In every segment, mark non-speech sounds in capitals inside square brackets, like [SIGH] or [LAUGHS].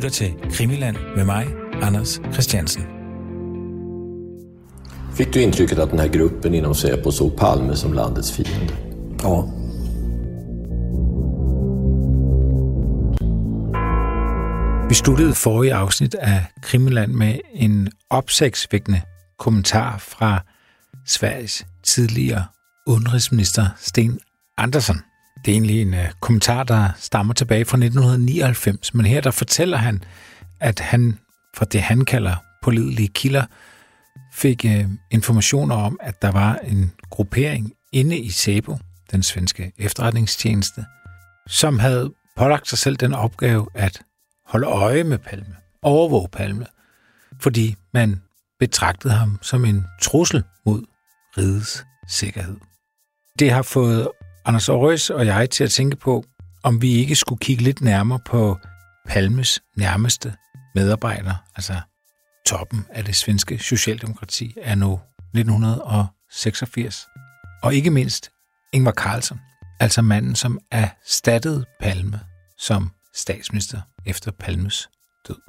lytter til Krimiland med mig, Anders Christiansen. Fick du intrycket att den här gruppen inom Säpo såg Palme som landets fiende? Ja. Vi sluttede forrige afsnit af Krimiland med en opsigtsvækkende kommentar fra Sveriges tidligere udenrigsminister Sten Andersen. Det er egentlig en uh, kommentar, der stammer tilbage fra 1999, men her der fortæller han, at han fra det, han kalder pålidelige kilder, fik uh, informationer om, at der var en gruppering inde i SEBO, den svenske efterretningstjeneste, som havde pålagt sig selv den opgave at holde øje med Palme, overvåge Palme, fordi man betragtede ham som en trussel mod rigets sikkerhed. Det har fået Anders Aarhus og jeg til at tænke på, om vi ikke skulle kigge lidt nærmere på Palmes nærmeste medarbejdere, altså toppen af det svenske socialdemokrati er nu 1986. Og ikke mindst Ingvar Carlsson, altså manden, som erstattede Palme som statsminister efter Palmes død.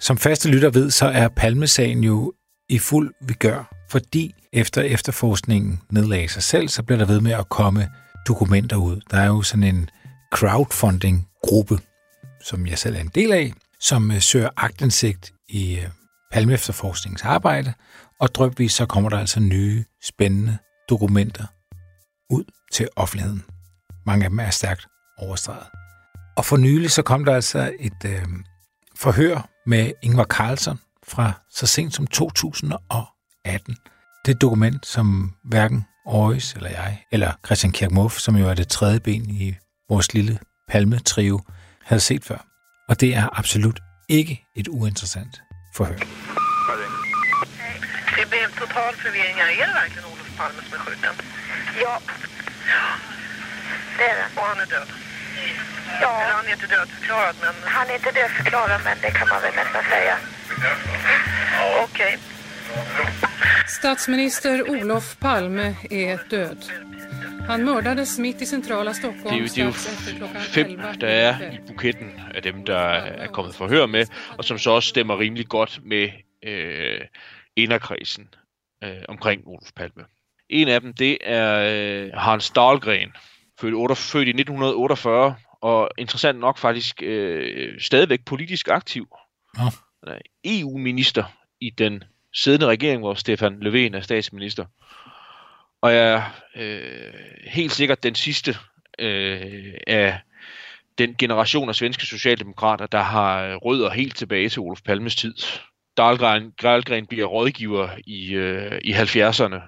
Som faste lytter ved, så er Palmesagen jo i fuld vigør, fordi efter efterforskningen nedlagde sig selv, så bliver der ved med at komme dokumenter ud. Der er jo sådan en crowdfunding-gruppe, som jeg selv er en del af, som øh, søger agtindsigt i øh, Palme efterforskningens arbejde, og drøbvis så kommer der altså nye, spændende dokumenter ud til offentligheden. Mange af dem er stærkt overstreget. Og for nylig så kom der altså et øh, forhør med Ingvar Carlsson fra så sent som 2018. Det er et dokument, som hverken Aarhus eller jeg, eller Christian Kjerkmoff, som jo er det tredje ben i vores lille palmetrio, havde set før. Og det er absolut ikke et uinteressant forhør. Det blev total förvirring. här. Är det verkligen Olof Palme som är skjuten? Ja, det är det. Och han är död? Eller Ja, han är inte dödförklarad, men han är inte dödförklarad men det kan man väl nästan säga. okej. Statsminister Olof Palme är död. Han mördades mitt i centrala Stockholm Det er jo, det er jo strax efter fem, 11 der er i buketten af dem, der er kommet forhør med, og som så også stemmer rimelig godt med øh, inderkredsen øh, omkring Olof Palme. En af dem, det er øh, Hans Dahlgren, født, 8, født i 1948, og interessant nok faktisk øh, stadigvæk politisk aktiv. Er EU-minister i den siddende regering, hvor Stefan Löfven er statsminister. Og jeg er øh, helt sikkert den sidste øh, af den generation af svenske socialdemokrater, der har rødder helt tilbage til Olof Palmes tid. Dahlgren, Dahlgren bliver rådgiver i, øh, i 70'erne,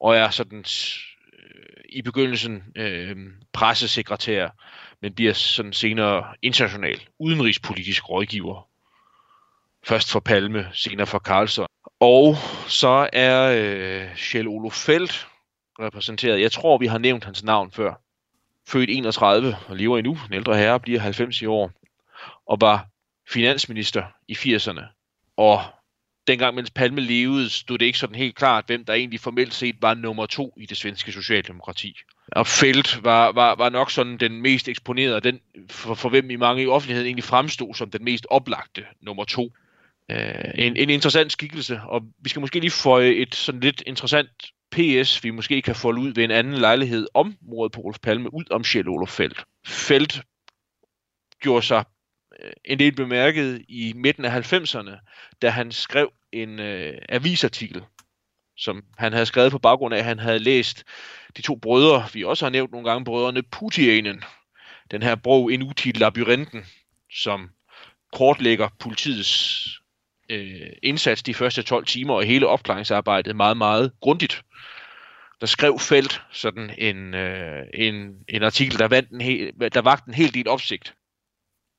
og er sådan øh, i begyndelsen øh, pressesekretær, men bliver sådan senere international udenrigspolitisk rådgiver. Først for Palme, senere for Carlson. Og så er øh, Kjell Olof repræsenteret. Jeg tror, vi har nævnt hans navn før. Født 31 og lever endnu. En ældre herre bliver 90 i år. Og var finansminister i 80'erne. Og dengang, mens Palme levede, stod det ikke sådan helt klart, hvem der egentlig formelt set var nummer to i det svenske socialdemokrati. Og Felt var, var, var nok sådan den mest eksponerede, den for, for hvem i mange i offentligheden egentlig fremstod som den mest oplagte nummer to. Øh, en, en interessant skikkelse, og vi skal måske lige få et sådan lidt interessant PS, vi måske kan folde ud ved en anden lejlighed om mordet på Olof Palme, ud om Kjell Olof Felt. Felt gjorde sig øh, en del bemærket i midten af 90'erne, da han skrev en øh, avisartikel, som han havde skrevet på baggrund af, at han havde læst de to brødre, vi også har nævnt nogle gange, brødrene Putianen, den her bog En util labyrinten, som kortlægger politiets øh, indsats de første 12 timer og hele opklaringsarbejdet meget, meget grundigt. Der skrev Felt sådan en, øh, en, en artikel, der, vandt en hel, der vagt en hel del opsigt.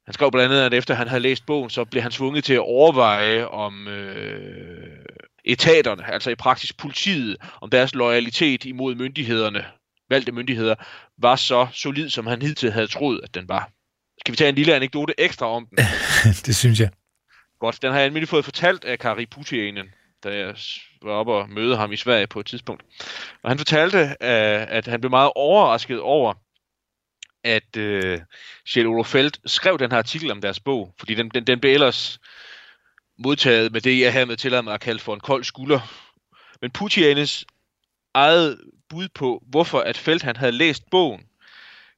Han skrev blandt andet, at efter han havde læst bogen, så blev han tvunget til at overveje om øh, etaterne, altså i praksis politiet, om deres loyalitet imod myndighederne, valgte myndigheder, var så solid, som han hidtil havde troet, at den var. Skal vi tage en lille anekdote ekstra om den? [LAUGHS] det synes jeg. Godt, den har jeg almindelig fået fortalt af Kari Putianen, da jeg var oppe og møde ham i Sverige på et tidspunkt. Og han fortalte, øh, at han blev meget overrasket over, at øh, Kjell Olof Feldt skrev den her artikel om deres bog, fordi den, den, den blev ellers modtaget med det, jeg hermed tillader mig at kalde for en kold skulder. Men Putianes eget bud på, hvorfor at Feldt han havde læst bogen,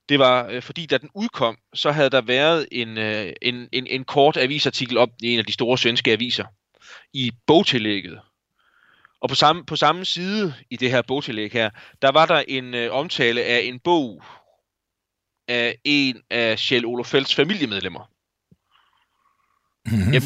det var øh, fordi, da den udkom, så havde der været en, øh, en, en, en kort avisartikel op i en af de store svenske aviser i bogtillægget. Og på samme, på samme side i det her bogtillæg her, der var der en øh, omtale af en bog af en af Kjell Olof Feldts familiemedlemmer. Mm-hmm. Jeg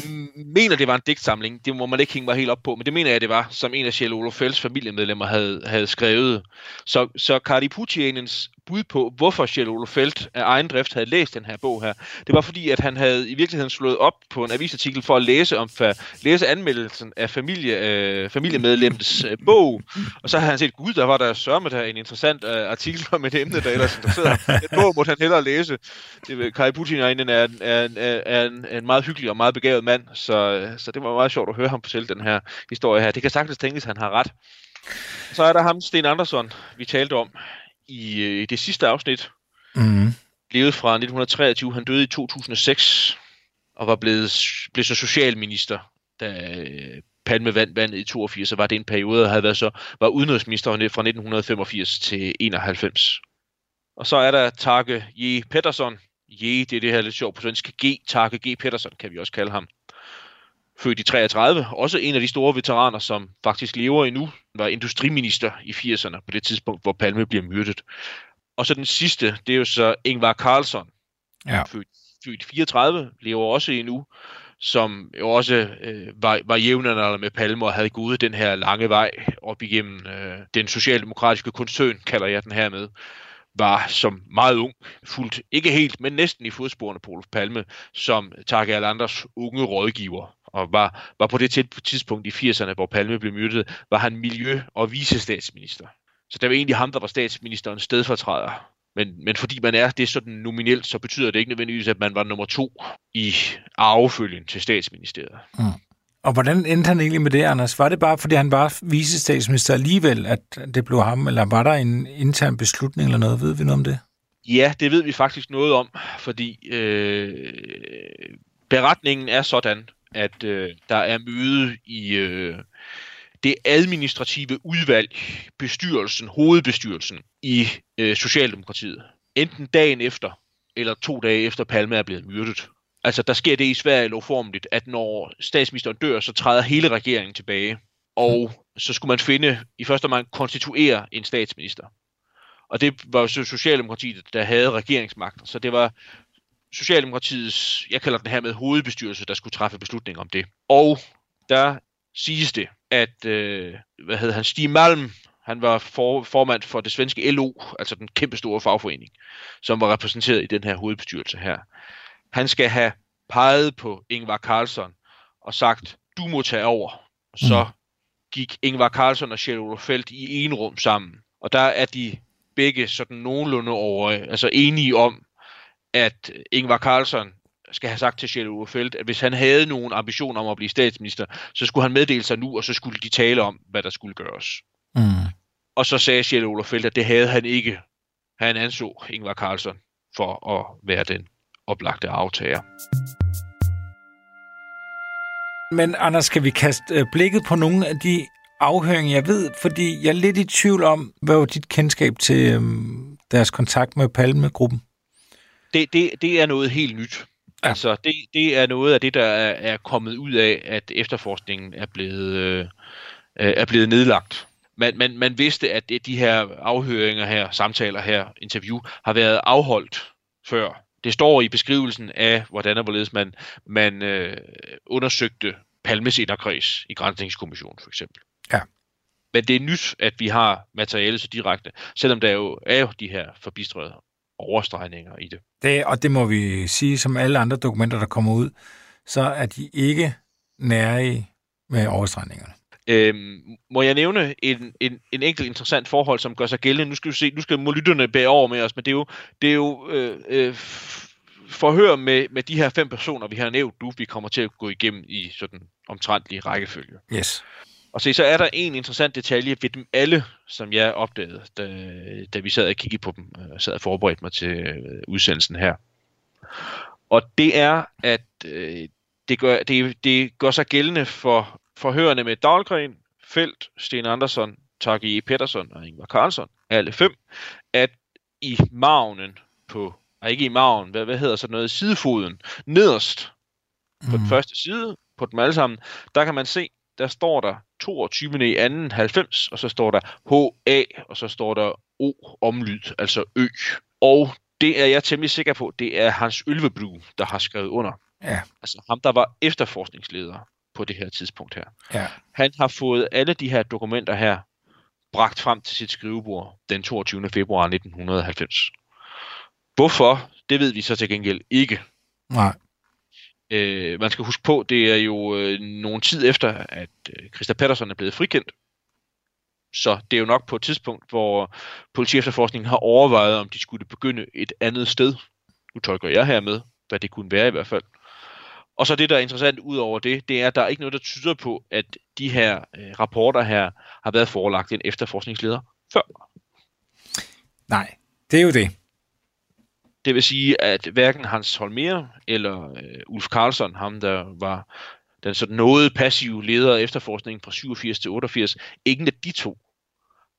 mener, det var en digtsamling. Det må man ikke hænge mig helt op på, men det mener jeg, det var, som en af Kjell Olof Felds familiemedlemmer havde, havde skrevet. Så, så Kari Putianens bud på, hvorfor Kjell Olof Feldt af egen drift havde læst den her bog her, det var fordi, at han havde i virkeligheden slået op på en avisartikel for at læse om for, læse anmeldelsen af familie, øh, familiemedlemmens øh, bog, og så havde han set, gud, der var der sørme der en interessant øh, artikel om et emne, der ellers interesserede ham. Den bog måtte han hellere læse. Det, Kai Putin er, en, er, er, er, en, en meget hyggelig og meget begavet mand, så, så det var meget sjovt at høre ham fortælle den her historie her. Det kan sagtens tænkes, at han har ret. Så er der ham, Sten Andersson, vi talte om i øh, det sidste afsnit. Mm. Levede fra 1923, han døde i 2006, og var blevet, blev så socialminister, da øh, Palme vandt vandet i 82, så var det en periode, der havde været så, var udenrigsminister fra 1985 til 91. Og så er der Tage J. Pettersson. J, det er det her lidt sjovt på svensk. G. Tage G. Pettersson kan vi også kalde ham født i 33, også en af de store veteraner, som faktisk lever endnu, var industriminister i 80'erne på det tidspunkt, hvor Palme bliver myrdet. Og så den sidste, det er jo så Ingvar Carlsson, ja. født, født 34, lever også endnu, som jo også øh, var, var jævnaldrende med Palme og havde gået den her lange vej op igennem øh, den socialdemokratiske koncern, kalder jeg den her med var som meget ung, fuldt ikke helt, men næsten i fodsporene på Olof Palme, som Tage Erlanders unge rådgiver og var, var på det tidspunkt i 80'erne, hvor Palme blev myrdet, var han miljø- og visestatsminister. Så det var egentlig ham, der var statsministerens stedfortræder. Men, men fordi man er det sådan nominelt, så betyder det ikke nødvendigvis, at man var nummer to i arvefølgen til statsministeriet. Mm. Og hvordan endte han egentlig med det, Anders? Var det bare, fordi han var visestatsminister alligevel, at det blev ham, eller var der en intern beslutning eller noget? Ved vi noget om det? Ja, det ved vi faktisk noget om, fordi øh, beretningen er sådan, at øh, der er møde i øh, det administrative udvalg, bestyrelsen, hovedbestyrelsen i øh, Socialdemokratiet. Enten dagen efter, eller to dage efter Palme er blevet myrdet. Altså, der sker det i Sverige lovformeligt, at når statsministeren dør, så træder hele regeringen tilbage. Og så skulle man finde, i første omgang, konstituere en statsminister. Og det var jo så Socialdemokratiet, der havde regeringsmagten. Så det var Socialdemokratiets, jeg kalder den her med hovedbestyrelse, der skulle træffe beslutning om det. Og der siges det, at, øh, hvad hedder han, Stig Malm, han var for, formand for det svenske LO, altså den kæmpe store fagforening, som var repræsenteret i den her hovedbestyrelse her. Han skal have peget på Ingvar Carlsson og sagt, du må tage over. Så mm. gik Ingvar Carlsson og Kjell Feldt i en rum sammen. Og der er de begge sådan nogenlunde over, altså enige om, at Ingvar Carlsson skal have sagt til Kjell Feldt, at hvis han havde nogen ambition om at blive statsminister, så skulle han meddele sig nu, og så skulle de tale om, hvad der skulle gøres. Mm. Og så sagde Kjell Feldt, at det havde han ikke. Han anså Ingvar Carlsson for at være den oplagte aftager. Men Anders, skal vi kaste øh, blikket på nogle af de afhøringer, jeg ved, fordi jeg er lidt i tvivl om, hvad var dit kendskab til øhm, deres kontakt med Palme-gruppen? Det, det, det er noget helt nyt. Ja. Altså, det, det er noget af det, der er, er kommet ud af, at efterforskningen er blevet, øh, er blevet nedlagt. Man, man, man vidste, at de her afhøringer her, samtaler her, interview, har været afholdt før det står i beskrivelsen af, hvordan og hvorledes man, man øh, undersøgte Palmes inderkreds i Grænsningskommissionen for eksempel. Ja. Men det er nyt, at vi har materiale så direkte, selvom der jo er jo de her forbistrede overstregninger i det. det. Og det må vi sige, som alle andre dokumenter, der kommer ud, så er de ikke nære med overstregningerne. Øhm, må jeg nævne en, en, en enkelt interessant forhold, som gør sig gældende? Nu skal vi se, nu skal må lytterne bære over med os, men det er jo, det er jo øh, øh, forhør med, med de her fem personer, vi har nævnt nu, vi kommer til at gå igennem i sådan omtrentlig rækkefølge. Yes. Og se, så er der en interessant detalje ved dem alle, som jeg opdagede, da, da vi sad og kiggede på dem, og sad og forberedte mig til øh, udsendelsen her. Og det er, at øh, det, gør, det, det gør sig gældende for forhørende med Dahlgren, Felt, Sten Andersson, Tage E. Pettersson og Ingvar Carlsson, alle fem, at i maven på, og ikke i maven, hvad, hvad hedder sådan noget, sidefoden, nederst på den første side, på dem alle sammen, der kan man se, der står der 22. i anden 90, og så står der HA, og så står der O omlyd, altså Ø. Og det er jeg temmelig sikker på, det er Hans Ølvebru, der har skrevet under. Ja, Altså ham, der var efterforskningsleder på det her tidspunkt her. ja. Han har fået alle de her dokumenter her bragt frem til sit skrivebord den 22. februar 1990. Hvorfor? Det ved vi så til gengæld ikke. Nej. Øh, man skal huske på, det er jo øh, nogen tid efter, at øh, Christa Pettersson er blevet frikendt. Så det er jo nok på et tidspunkt, hvor politiefterforskningen har overvejet, om de skulle begynde et andet sted. Nu tolker jeg her med, hvad det kunne være i hvert fald. Og så det, der er interessant ud over det, det er, at der er ikke noget, der tyder på, at de her øh, rapporter her har været forelagt en efterforskningsleder før. Nej, det er jo det. Det vil sige, at hverken Hans Holmer eller øh, Ulf Karlsson, ham der var den sådan noget passive leder af efterforskningen fra 87 til 88, ingen af de to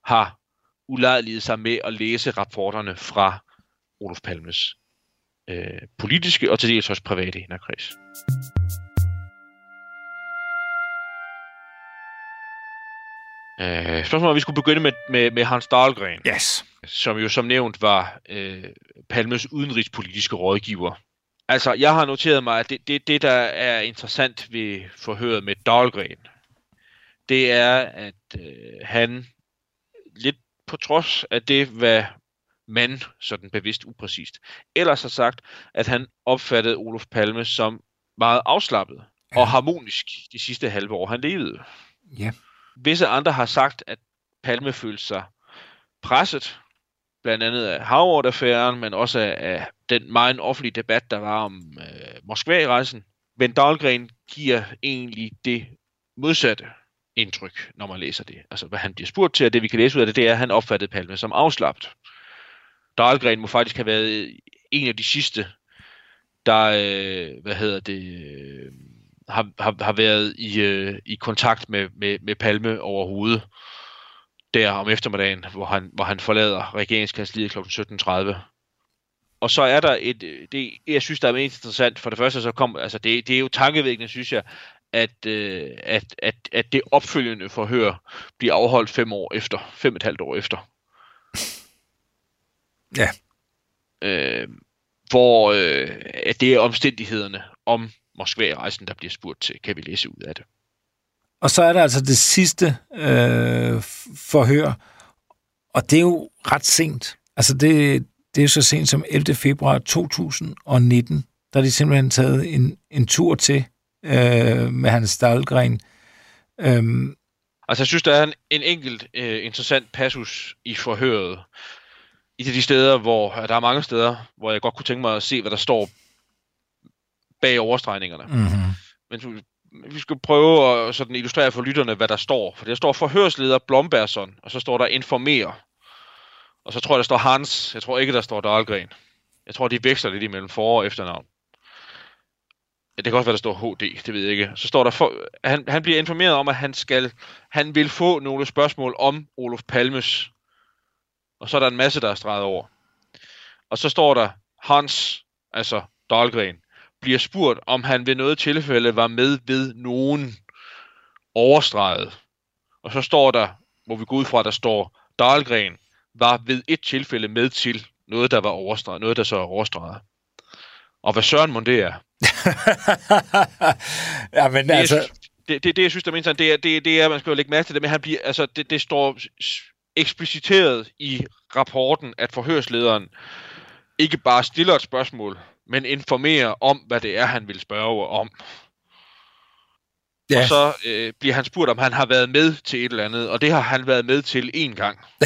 har ulejliget sig med at læse rapporterne fra Olof Palmes øh, politiske og til dels også private inderkreds. Øh, spørgsmålet om vi skulle begynde med, med, med Hans Dahlgren Yes. som jo som nævnt var øh, Palmes udenrigspolitiske rådgiver. Altså, jeg har noteret mig, at det, det, det der er interessant ved forhøret med Dahlgren, det er, at øh, han lidt på trods af det, hvad man, sådan bevidst upræcist, ellers har sagt, at han opfattede Olof Palme som meget afslappet og harmonisk de sidste halve år, han levede. Ja. Visse andre har sagt, at Palme følte sig presset, blandt andet af Harvard-affæren, men også af, den meget offentlige debat, der var om øh, Moskva-rejsen. Men Dahlgren giver egentlig det modsatte indtryk, når man læser det. Altså, hvad han bliver spurgt til, og det vi kan læse ud af det, det er, at han opfattede Palme som afslappet. Dahlgren må faktisk have været en af de sidste, der, øh, hvad hedder det, øh, har, har, har været i, øh, i kontakt med, med, med Palme overhovedet der om eftermiddagen, hvor han, hvor han forlader regeringskansliet kl. 17.30. Og så er der et, det, jeg synes, der er mest interessant, for det første så kom, altså det, det er jo tankevækkende, synes jeg, at, øh, at, at, at det opfølgende forhør bliver afholdt fem år efter, fem og et halvt år efter. Ja. Øh, hvor øh, at det er omstændighederne om Moskva-rejsen, der bliver spurgt til, kan vi læse ud af det. Og så er der altså det sidste øh, forhør, og det er jo ret sent. Altså det, det er så sent som 11. februar 2019, der er de simpelthen taget en, en tur til øh, med Hans Dahlgren. Øhm, Altså, jeg synes, der er en, en enkelt øh, interessant passus i forhøret. I de steder, hvor der er mange steder, hvor jeg godt kunne tænke mig at se, hvad der står bag overstregningerne. mm-hmm. Men vi skal prøve at sådan illustrere for lytterne, hvad der står. For der står forhørsleder Blombergsson, og så står der informer. Og så tror jeg, der står Hans. Jeg tror ikke, der står Dahlgren. Jeg tror, de veksler lidt imellem for- og efternavn. Det kan også være, der står HD, det ved jeg ikke. Så står der, for, han, han bliver informeret om, at han skal, han vil få nogle spørgsmål om Olof Palmes. Og så er der en masse, der er streget over. Og så står der, Hans, altså Dahlgren, bliver spurgt, om han ved noget tilfælde var med ved nogen overstreget. Og så står der, hvor vi går ud fra, der står, Dahlgren var ved et tilfælde med til noget, der var overstreget, noget, der så er overstreget. Og hvad Søren mon det er? [LAUGHS] ja, men Det, altså... det, det, det, jeg synes, der er mindst, det er, det, det er, man skal jo lægge mærke til det, men han bliver, altså, det, det står ekspliciteret i rapporten, at forhørslederen ikke bare stiller et spørgsmål, men informerer om, hvad det er, han vil spørge om. Ja. Og så øh, bliver han spurgt, om han har været med til et eller andet, og det har han været med til én gang. [LAUGHS]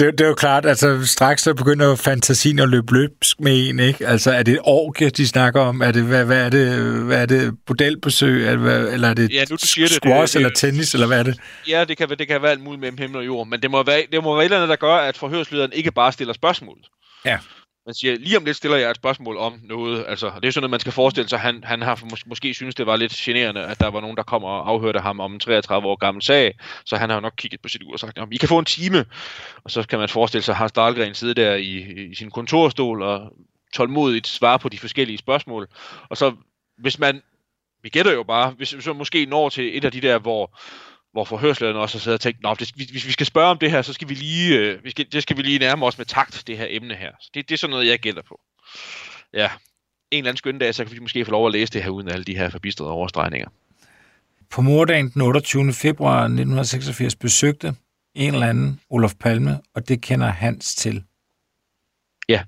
det, det er jo klart, altså straks så begynder fantasien at løbe løbsk med en, ikke? Altså er det et orke, de snakker om? Er det, hvad, hvad er det, hvad er det det, hvad, eller er det ja, nu, du siger squash det, det, eller tennis, eller hvad er det? Ja, det kan, det kan være alt muligt mellem himmel og jord, men det må være, det må være et eller andet, der gør, at forhørslederen ikke bare stiller spørgsmål. Ja man siger, lige om lidt stiller jeg et spørgsmål om noget. Altså, det er sådan noget, man skal forestille sig. Han, han har mås- måske synes, det var lidt generende, at der var nogen, der kom og afhørte ham om en 33 år gammel sag. Så han har jo nok kigget på sit ur og sagt, I kan få en time. Og så kan man forestille sig, har Hans Dahlgren sidder der i, i sin kontorstol og tålmodigt svare på de forskellige spørgsmål. Og så, hvis man, vi gætter jo bare, hvis vi så måske når til et af de der, hvor hvor forhørslederen også har siddet og tænkt, det, hvis vi skal spørge om det her, så skal vi lige, øh, vi skal, det skal vi lige nærme os med takt, det her emne her. Så det, det er sådan noget, jeg gælder på. Ja, en eller anden skøn dag, så kan vi måske få lov at læse det her uden alle de her forbistrede overstregninger. På mordagen den 28. februar 1986 besøgte en eller anden Olof Palme, og det kender Hans til. Ja.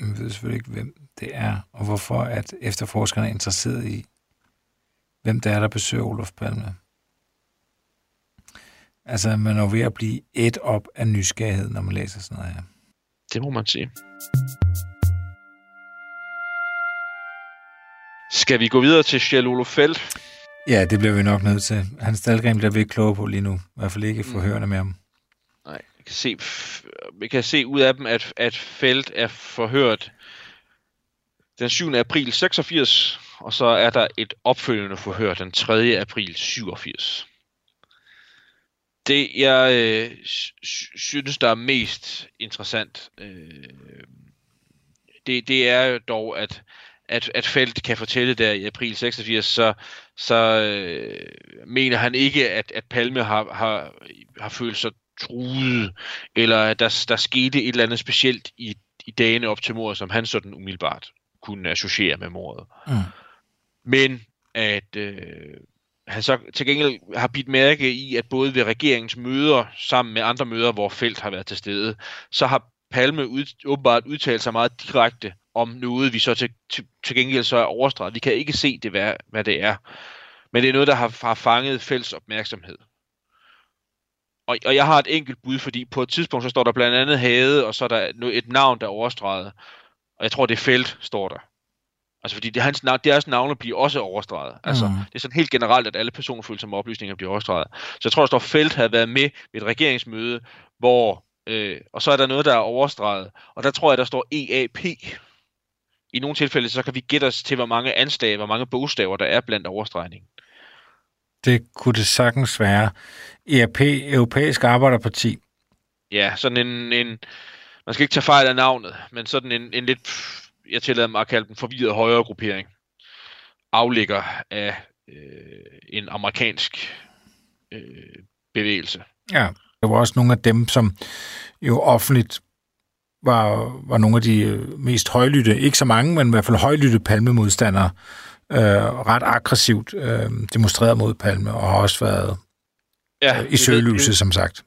Jeg ved selvfølgelig ikke, hvem det er, og hvorfor at efterforskerne er interesseret i, hvem det er, der besøger Olof Palme. Altså, man er ved at blive et op af nysgerrighed, når man læser sådan noget her. Det må man sige. Skal vi gå videre til Kjell Feldt? Ja, det bliver vi nok nødt til. Hans Dahlgren bliver vi ikke klogere på lige nu. I hvert fald ikke forhørende med ham. Nej, vi kan se, vi kan se ud af dem, at, at Feldt er forhørt den 7. april 86, og så er der et opfølgende forhør den 3. april 87 det, jeg øh, synes, der er mest interessant, øh, det, det er jo dog, at, at, at Felt kan fortælle der i april 86, så, så øh, mener han ikke, at, at Palme har, har, har følt sig truet, eller at der, der skete et eller andet specielt i, i dagene op til mordet, som han sådan umiddelbart kunne associere med mordet. Mm. Men at øh, han så til gengæld har bidt mærke i, at både ved regeringens møder sammen med andre møder, hvor Felt har været til stede, så har Palme ud, åbenbart udtalt sig meget direkte om noget, vi så til, til, til gengæld så er overstreget. Vi kan ikke se det, hvad, hvad det er. Men det er noget, der har, har fanget fælles opmærksomhed. Og, og jeg har et enkelt bud, fordi på et tidspunkt, så står der blandt andet Hade, og så er der et navn, der er overstreget. Og jeg tror, det er Felt, står der. Altså fordi det, hans, deres navne bliver også overstreget. Altså, mm. Det er sådan helt generelt, at alle personfølsomme oplysninger bliver overstreget. Så jeg tror, der står, Felt havde været med ved et regeringsmøde, hvor, øh, og så er der noget, der er overstreget. Og der tror jeg, der står EAP. I nogle tilfælde, så kan vi gætte os til, hvor mange anstag, hvor mange bogstaver, der er blandt overstregningen. Det kunne det sagtens være. EAP, Europæisk Arbejderparti. Ja, sådan en, en, man skal ikke tage fejl af navnet, men sådan en, en lidt jeg tillader mig at kalde den forvirret højere gruppering, afligger af øh, en amerikansk øh, bevægelse. Ja, det var også nogle af dem, som jo offentligt var, var nogle af de øh, mest højlytte, ikke så mange, men i hvert fald højlytte palmemodstandere, øh, ret aggressivt øh, demonstreret mod Palme, og har også været ja, øh, i søgelyset, som sagt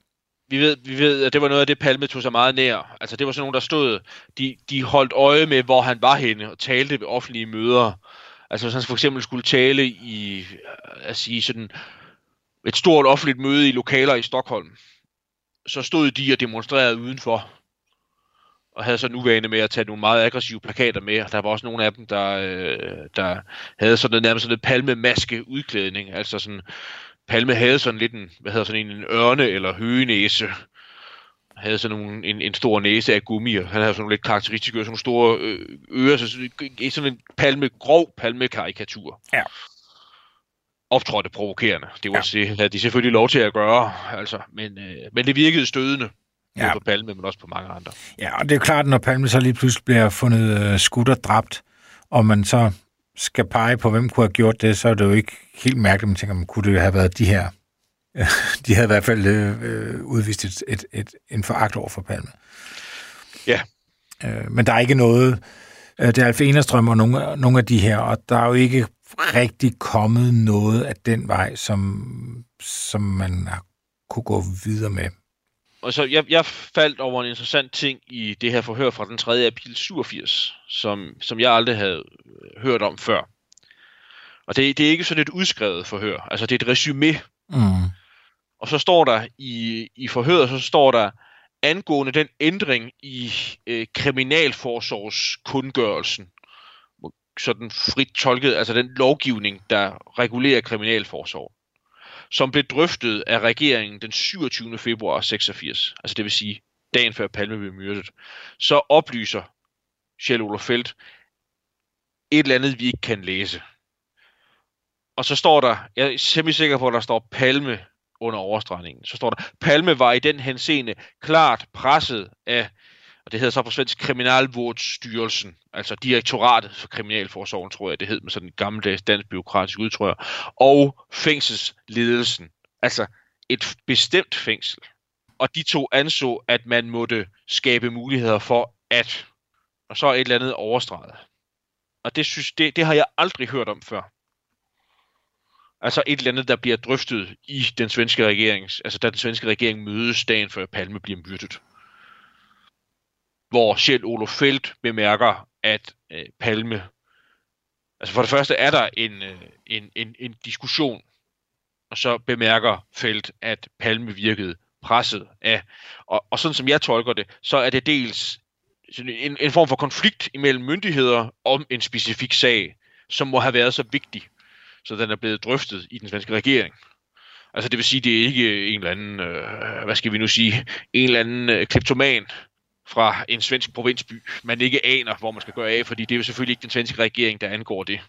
vi ved, vi ved, at det var noget af det, Palme tog sig meget nær. Altså, det var sådan nogen, der stod, de, de holdt øje med, hvor han var henne, og talte ved offentlige møder. Altså, hvis han for eksempel skulle tale i, øh, at sige sådan, et stort offentligt møde i lokaler i Stockholm, så stod de og demonstrerede udenfor, og havde så en uvane med at tage nogle meget aggressive plakater med. Der var også nogle af dem, der, øh, der havde sådan noget, nærmest sådan en palmemaske udklædning, altså sådan Palme havde sådan lidt en, hvad hedder sådan en, en ørne- eller høgenæse. havde sådan nogle, en, en stor næse af gummi, og han havde sådan nogle lidt karakteristiske sådan nogle store øh, ører, så sådan en palme, grov palmekarikatur. Ja. Optrådte provokerende. Det var ja. havde de selvfølgelig lov til at gøre, altså, men, øh, men det virkede stødende. Ja. på Palme, men også på mange andre. Ja, og det er klart, når Palme så lige pludselig bliver fundet øh, skudt og dræbt, og man så skal pege på, hvem kunne have gjort det, så er det jo ikke helt mærkeligt, man tænker, man kunne det have været de her. [LAUGHS] De havde i hvert fald øh, udvist et, et, et, en foragt over for Palme. Ja. Øh, men der er ikke noget... Øh, det er Alf Enerstrøm og nogle, nogle af de her, og der er jo ikke rigtig kommet noget af den vej, som, som man har kunne gå videre med. Og så jeg, jeg faldt over en interessant ting i det her forhør fra den 3. april 87, som, som jeg aldrig havde hørt om før. Og det, det er ikke sådan et udskrevet forhør. Altså, det er et resume. Mm. Og så står der i, i forhøret, så står der, angående den ændring i øh, kriminalforsorgskundgørelsen, sådan frit tolket, altså den lovgivning, der regulerer kriminalforsorg, som blev drøftet af regeringen den 27. februar 86, altså det vil sige dagen før Palme blev myrdet, så oplyser Kjell Olof Feldt et eller andet, vi ikke kan læse. Og så står der, jeg er simpelthen sikker på, at der står Palme under overstregningen. Så står der, Palme var i den henseende klart presset af, og det hedder så på svensk Kriminalvårdsstyrelsen, altså direktoratet for Kriminalforsorgen, tror jeg, det hed med sådan en gammeldags dansk byråkratisk udtryk, og fængselsledelsen, altså et bestemt fængsel. Og de to anså, at man måtte skabe muligheder for at, og så et eller andet overstreget. Og det, synes, det, det har jeg aldrig hørt om før. Altså et eller andet, der bliver drøftet i den svenske regering, altså da den svenske regering mødes dagen før Palme bliver myrdet. Hvor selv Olof Feldt bemærker, at øh, Palme, altså for det første er der en, øh, en, en, en diskussion, og så bemærker Feldt, at Palme virkede presset af, og, og sådan som jeg tolker det, så er det dels en, en form for konflikt imellem myndigheder om en specifik sag, som må have været så vigtig, så den er blevet drøftet i den svenske regering. Altså det vil sige, det er ikke en eller anden, øh, hvad skal vi nu sige, en eller anden øh, kleptoman fra en svensk provinsby, man ikke aner, hvor man skal gøre af, fordi det er jo selvfølgelig ikke den svenske regering, der angår det.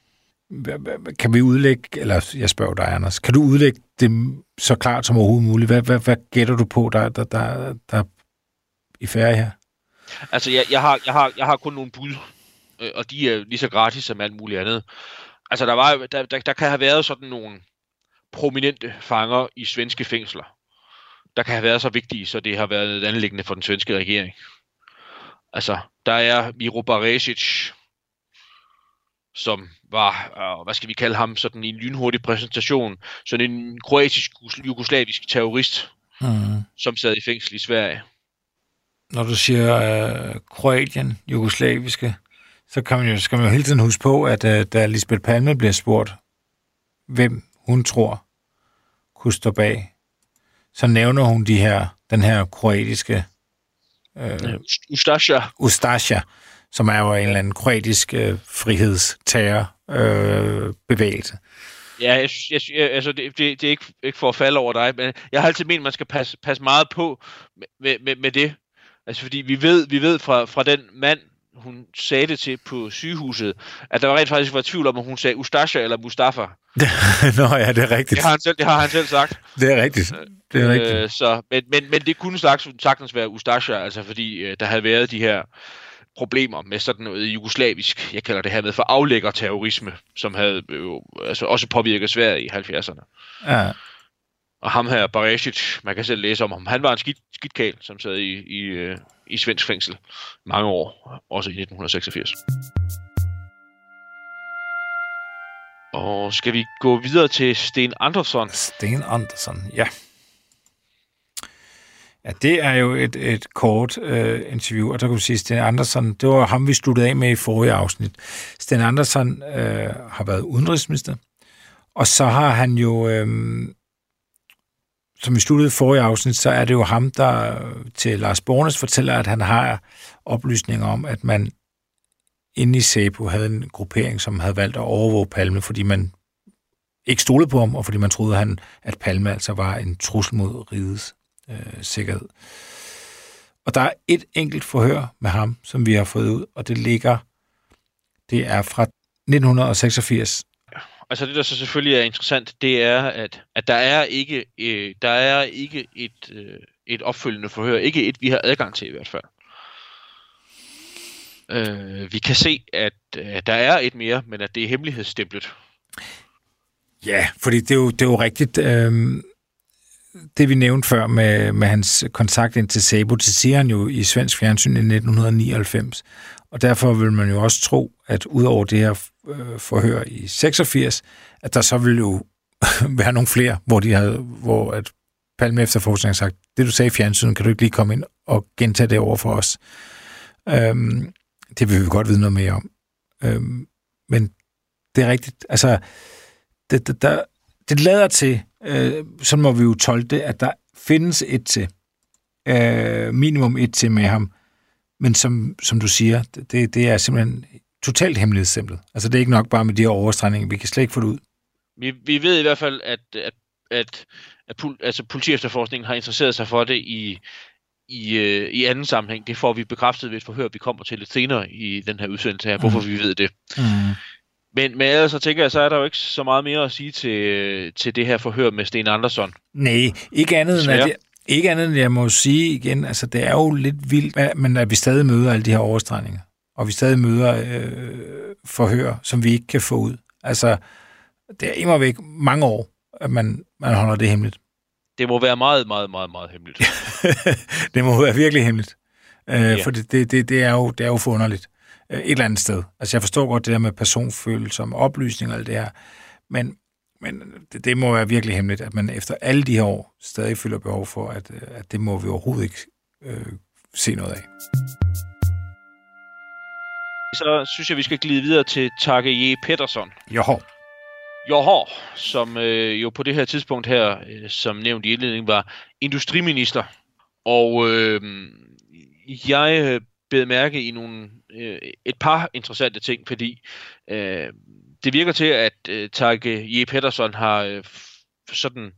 Kan vi udlægge, eller jeg spørger dig, Anders, kan du udlægge det så klart som overhovedet muligt? Hvad, hvad, hvad gætter du på, der, der, der, der i færre her? Altså, jeg, jeg, har, jeg, har, jeg har kun nogle bud, øh, og de er lige så gratis som alt muligt andet. Altså, der, var, der, der, der kan have været sådan nogle prominente fanger i svenske fængsler, der kan have været så vigtige, så det har været et anlæggende for den svenske regering. Altså, der er Miro Baresic, som var, øh, hvad skal vi kalde ham, sådan en lynhurtig præsentation, sådan en kroatisk jugoslavisk terrorist, mm. som sad i fængsel i Sverige. Når du siger øh, Kroatien, jugoslaviske, så kan man jo, skal man jo hele tiden huske på, at øh, da Lisbeth Palme bliver spurgt, hvem hun tror kunne stå bag, så nævner hun de her, den her kroatiske øh, Ustasja. Ustasja, som er jo en eller anden kroatisk øh, frihedsterrorbevægelse. Øh, Ja, jeg, jeg, jeg, altså det, det, det er ikke, ikke for at falde over dig, men jeg har altid ment, at man skal passe, passe meget på med, med, med det. Altså fordi vi ved, vi ved fra, fra den mand, hun sagde det til på sygehuset, at der var rent faktisk var tvivl om, om hun sagde Ustasja eller Mustafa. [LAUGHS] Nå ja, det er rigtigt. Det har han selv, det har han selv sagt. Det er rigtigt. Det er øh, rigtigt. Så, men, men, men det kunne sagtens, sagtens være Ustasja, altså fordi øh, der havde været de her problemer med sådan noget jugoslavisk, jeg kalder det her med for aflægger terrorisme, som havde jo altså også påvirket Sverige i 70'erne. Ja. Og ham her, Baresic, man kan selv læse om ham, han var en skidt, skidtkæl, som sad i, i, øh, i svensk fængsel mange år, også i 1986. Og skal vi gå videre til Sten Andersson? Sten Andersson, ja. Ja, det er jo et, et kort øh, interview, og der kan du sige, Sten Andersen, det var ham, vi sluttede af med i forrige afsnit. Sten Andersen øh, har været udenrigsminister, og så har han jo øh, som vi sluttede forrige afsnit, så er det jo ham, der til Lars Bornes fortæller, at han har oplysninger om, at man inde i SEPO havde en gruppering, som havde valgt at overvåge Palme, fordi man ikke stolede på ham, og fordi man troede, han, at Palme altså var en trussel mod rigets øh, sikkerhed. Og der er et enkelt forhør med ham, som vi har fået ud, og det ligger, det er fra 1986, altså det der så selvfølgelig er interessant, det er, at, at der er ikke, øh, der er ikke et, øh, et opfølgende forhør. Ikke et, vi har adgang til i hvert fald. Øh, vi kan se, at øh, der er et mere, men at det er hemmelighedsstemplet. Ja, fordi det er jo, det er jo rigtigt. Øh, det vi nævnte før med, med hans kontakt ind til Sabo, det siger han jo i svensk fjernsyn i 1999. Og derfor vil man jo også tro, at udover det her øh, forhør i 86, at der så vil jo [LAUGHS] være nogle flere, hvor, de havde, hvor at Palme efterforskning har sagt, det du sagde i fjernsynet, kan du ikke lige komme ind og gentage det over for os. Øhm, det vil vi godt vide noget mere om. Øhm, men det er rigtigt. Altså, det, det, der, det lader til, øh, så må vi jo tolke det, at der findes et til. Øh, minimum et til med ham. Men som, som du siger, det, det er simpelthen totalt hemmelighedssemplet. Altså det er ikke nok bare med de her overstregninger. Vi kan slet ikke få det ud. Vi, vi ved i hvert fald, at, at, at, at pol, altså, politiefterforskningen har interesseret sig for det i, i, øh, i anden sammenhæng. Det får vi bekræftet ved et forhør, vi kommer til lidt senere i den her udsendelse her, hvorfor vi ved det. Mm. Men, men ellers så tænker jeg, så er der jo ikke så meget mere at sige til, til det her forhør med Sten Andersson. Nej, ikke andet end, at jeg, ikke andet end jeg må sige igen, altså det er jo lidt vildt, men at vi stadig møder alle de her overstregninger. Og vi stadig møder øh, forhør, som vi ikke kan få ud. Altså, det er immer væk mange år, at man, man holder det hemmeligt. Det må være meget, meget, meget, meget hemmeligt. [LAUGHS] det må være virkelig hemmeligt. Øh, Ja. For det, det, det, det, er jo, det er jo forunderligt. Øh, et eller andet sted. Altså, jeg forstår godt det der med personfølsomme oplysninger og alt det her, men, men det, det må være virkelig hemmeligt, at man efter alle de her år stadig føler behov for, at, øh, at det må vi overhovedet ikke øh, se noget af. Så synes jeg, vi skal glide videre til Tage J. Pettersson. Jo, Johor, som øh, jo på det her tidspunkt her, øh, som nævnt i indledningen, var industriminister. Og øh, jeg bedt mærke i nogle, øh, et par interessante ting, fordi øh, det virker til, at øh, Tage J. Pedersen har øh, sådan,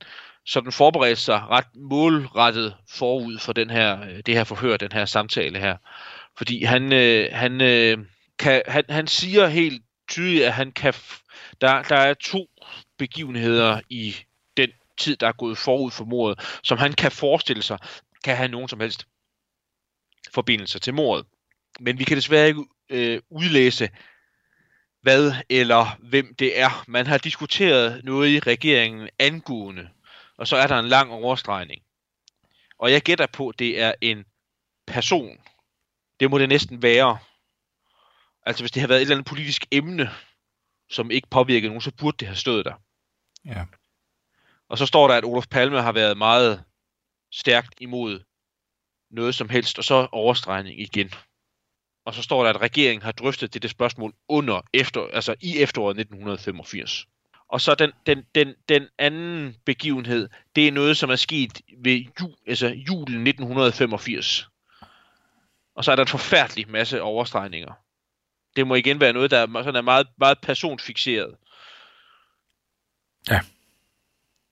sådan forberedt sig ret målrettet forud for den her, øh, det her forhør, den her samtale her. Fordi han, øh, han, øh, kan, han, han siger helt tydeligt, at han kan der, der er to begivenheder i den tid, der er gået forud for mordet, som han kan forestille sig, kan have nogen som helst forbindelse til mordet. Men vi kan desværre ikke øh, udlæse, hvad eller hvem det er. Man har diskuteret noget i regeringen angående, og så er der en lang overstregning. Og jeg gætter på, at det er en person. Det må det næsten være. Altså hvis det har været et eller andet politisk emne, som ikke påvirkede nogen, så burde det have stået der. ja. Og så står der, at Olof Palme har været meget stærkt imod noget som helst, og så overstregning igen. Og så står der, at regeringen har drøftet dette spørgsmål under efter, altså i efteråret 1985. Og så den, den, den, den anden begivenhed, det er noget, som er sket ved jul, altså julen 1985. Og så er der en forfærdelig masse overstregninger. Det må igen være noget, der sådan er meget, meget personfixeret. Ja.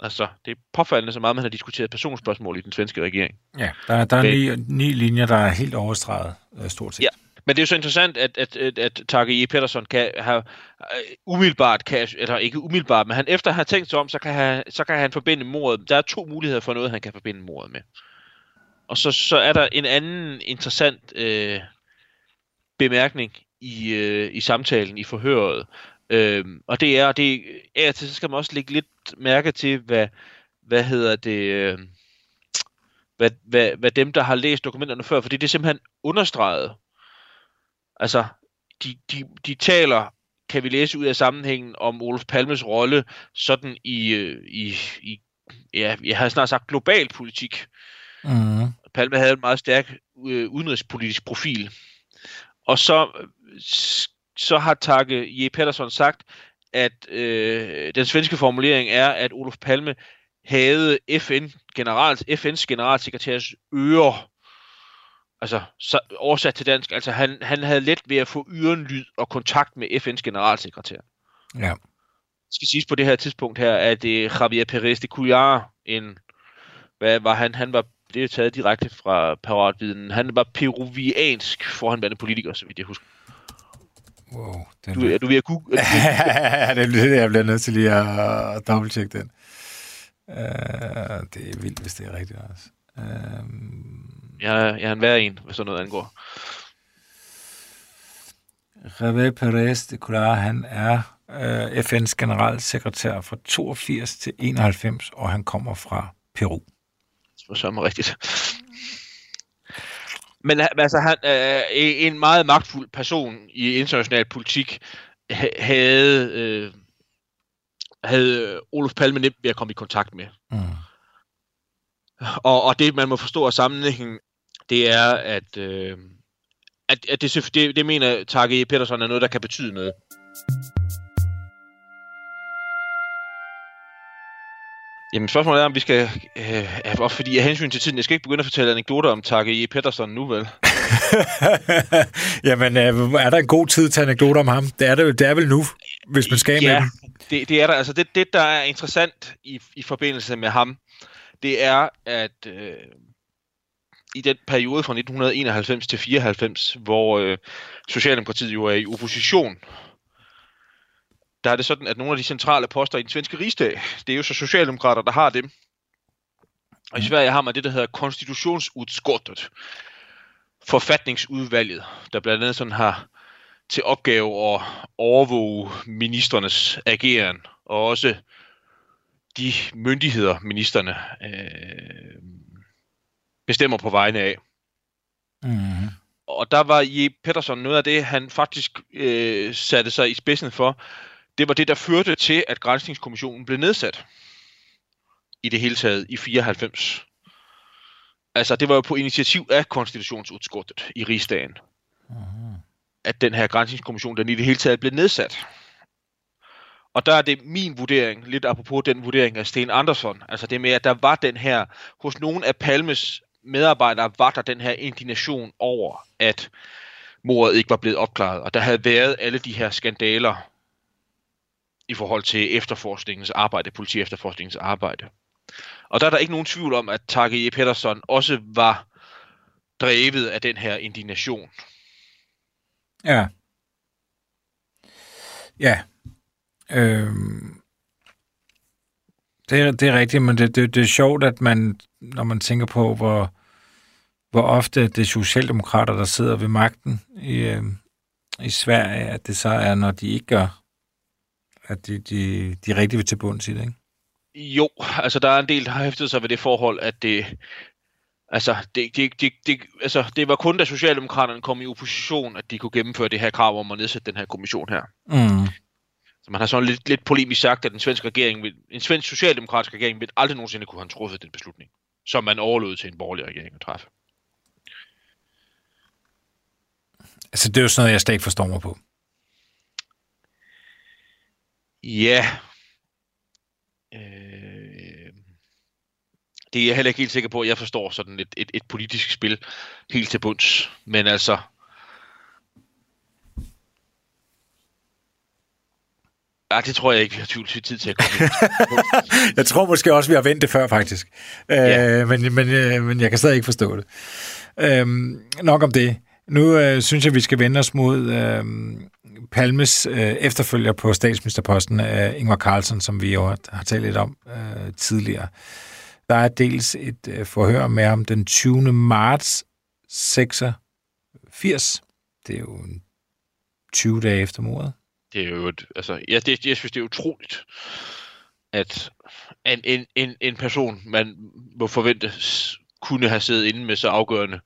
Altså, det er påfaldende så meget, man har diskuteret personspørgsmål i den svenske regering. ja. Der, der er ni, ni linjer, der er helt overstreget, øh, stort set. Ja. Men det er jo så interessant, at, at, at, at Tage E. Pettersson kan have øh, umiddelbart, kan, eller ikke umiddelbart, men han efter at have tænkt sig om, så kan han, så kan han forbinde mordet. Der er to muligheder for noget, han kan forbinde mordet med. Og så, så er der en anden interessant øh, bemærkning i, øh, i samtalen, i forhøret. Øh, og det er, det og til, så skal man også lægge lidt mærke til, hvad, hvad hedder det, øh, hvad, hvad, hvad dem, der har læst dokumenterne før, fordi det er simpelthen understreget. Altså, de, de, de taler, kan vi læse ud af sammenhængen, om Olof Palmes rolle sådan i, øh, i, i ja, jeg har snart sagt global politik. Mm. Palme havde en meget stærk øh, udenrigspolitisk profil. Og så, så har Tage J. Pettersson sagt, at øh, den svenske formulering er, at Olof Palme havde FN general, FN's generalsekretærs ører. Altså så, oversat til dansk, altså han, han havde let ved at få ørenlyd og kontakt med FN's generalsekretær. Ja. Det skal siges på det her tidspunkt her, at øh, Javier Perez de Cuellar, en, hvad var han? Han var, det er taget direkte fra paratviden, han var peruviansk forhåndværende politiker, så vidt jeg husker. Wow. Den Du, er du ved at google? [LAUGHS] ja, det er det, jeg bliver nødt til lige at, at dobbelttjekke den. Uh, det er vildt, hvis det er rigtigt også. Uh, Jeg, er- jeg er en værre en, hvad sådan noget angår. Revé Perez de Cuellar, han er uh, FN's generalsekretær fra 82 til 91, og han kommer fra Peru. Det var sørme rigtigt. Men altså, han er en meget magtfuld person i international politik, ha- havde, øh, havde Olof Palme nemt ved at komme i kontakt med. Mm. Og, og det, man må forstå af sammenhængen, det er, at, øh, at, at det, det, det mener Tage. Petersen er noget, der kan betyde noget. Jamen spørgsmålet er, om vi skal, øh, også fordi af hensyn til tiden, jeg skal ikke begynde at fortælle anekdoter om Tage E. Pettersson nu, vel? [LAUGHS] Jamen, øh, er der en god tid til anekdoter om ham? Det er, det, det er vel nu, hvis man skal ja, med dem. Det, det er der. Altså det, det, der er interessant i, i forbindelse med ham, det er, at øh, i den periode fra 1991 til 94, hvor øh, Socialdemokratiet jo er i opposition, der er det sådan, at nogle af de centrale poster i den svenske rigsdag, det er jo så socialdemokrater, der har dem. Og i Sverige har man det, der hedder konstitutionsudskottet, forfatningsudvalget, der blandt andet sådan har til opgave at overvåge ministernes ageren, og også de myndigheder, ministerne øh, bestemmer på vegne af. Mm. Og der var J. Pettersson noget af det, han faktisk øh, satte sig i spidsen for. Det var det, der førte til, at Grænsningskommissionen blev nedsat i det hele taget i 94. Altså, det var jo på initiativ af konstitutionsudskottet i rigsdagen, Mm. at den her grænsningskommission, den i det hele taget blev nedsat. Og der er det min vurdering, lidt apropos den vurdering af Sten Andersson, altså det med, at der var den her, hos nogle af Palmes medarbejdere, var der den her indignation over, at mordet ikke var blevet opklaret, og der havde været alle de her skandaler i forhold til efterforskningens arbejde, politi efterforskningens arbejde. Og der er der ikke nogen tvivl om, at Tage E. Pedersen også var drevet af den her indignation. Ja. Ja. Øhm. Det, er, det er rigtigt, men det, det, det er sjovt, at man, når man tænker på, hvor, hvor ofte det er socialdemokrater, der sidder ved magten i, øh, i Sverige, at det så er, når de ikke gør, at de, de, de rigtig vil til bunds i det, ikke? Jo, altså der er en del, der har hæftet sig ved det forhold, at det, altså, det, det, det, det, altså, det var kun da Socialdemokraterne kom i opposition, at de kunne gennemføre det her krav om at nedsætte den her kommission her. Mm. Så man har sådan lidt, lidt polemisk sagt, at den svenske regering, vil, en svensk socialdemokratisk regering, vil aldrig nogensinde kunne have truffet den beslutning, som man overlod til en borgerlig regering at træffe. Altså, det er jo sådan noget, jeg slet ikke forstår mig på. Ja. Øh, det er jeg heller ikke helt sikker på, at jeg forstår sådan et, et, et politisk spil helt til bunds. Men altså... Ja, det tror jeg ikke, vi har tvivl tid til at komme [LAUGHS] jeg tror måske også, vi har vendt det før, faktisk. Ja. Øh, men, men, øh, men jeg kan stadig ikke forstå det. Øh, nok om det. Nu øh, synes jeg, vi skal vende os mod øh, Palmes øh, efterfølger på statsministerposten, øh, Ingvar Carlsen, som vi jo har, har talt lidt om øh, tidligere. Der er dels et øh, forhør med ham den 20. marts 86. Det er jo 20 dage efter mordet. Det er jo et, altså, ja, det, jeg synes, det er utroligt, at en, en, en, en person, man må forvente, kunne have siddet inde med så afgørende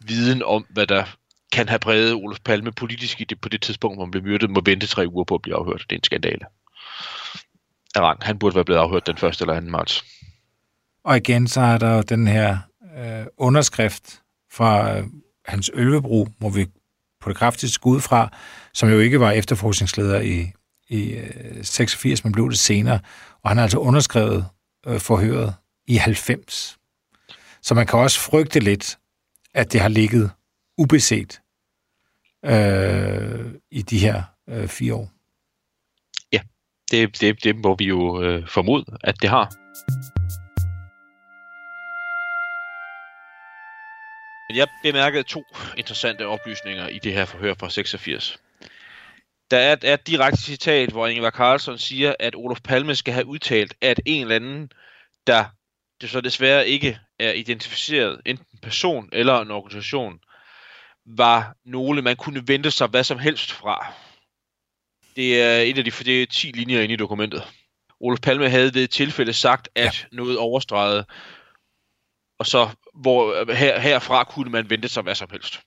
viden om, hvad der kan have brevet Olof Palme politisk i det, på det tidspunkt, hvor han blev myrdet, må vente tre uger på at blive afhørt. Det er en skandale. Arang. Han burde være blevet afhørt den 1. eller 2. marts. Og igen, så er der jo den her øh, underskrift fra øh, hans Ølvebro, hvor vi på det kraftigste skud fra, som jo ikke var efterforskningsleder i, i øh, 86, men blev det senere. Og han har altså underskrevet øh, forhøret i 90. Så man kan også frygte lidt, at det har ligget ubeset øh, i de her øh, fire år. Ja, Det, det, det må vi jo øh, formode, at det har. Jeg bemærkede to interessante oplysninger i det her forhør fra 86. Der er, er et direkte citat, hvor Ingvar Carlsson siger, at Olof Palme skal have udtalt, at en eller anden, der det så desværre ikke er identificeret, enten person eller en organisation, var nogle, man kunne vente sig hvad som helst fra. Det er et af de det er 10 linjer inde i dokumentet. Olof Palme havde ved et tilfælde sagt, at ja. noget overstreget, og så hvor her, herfra kunne man vente sig hvad som helst.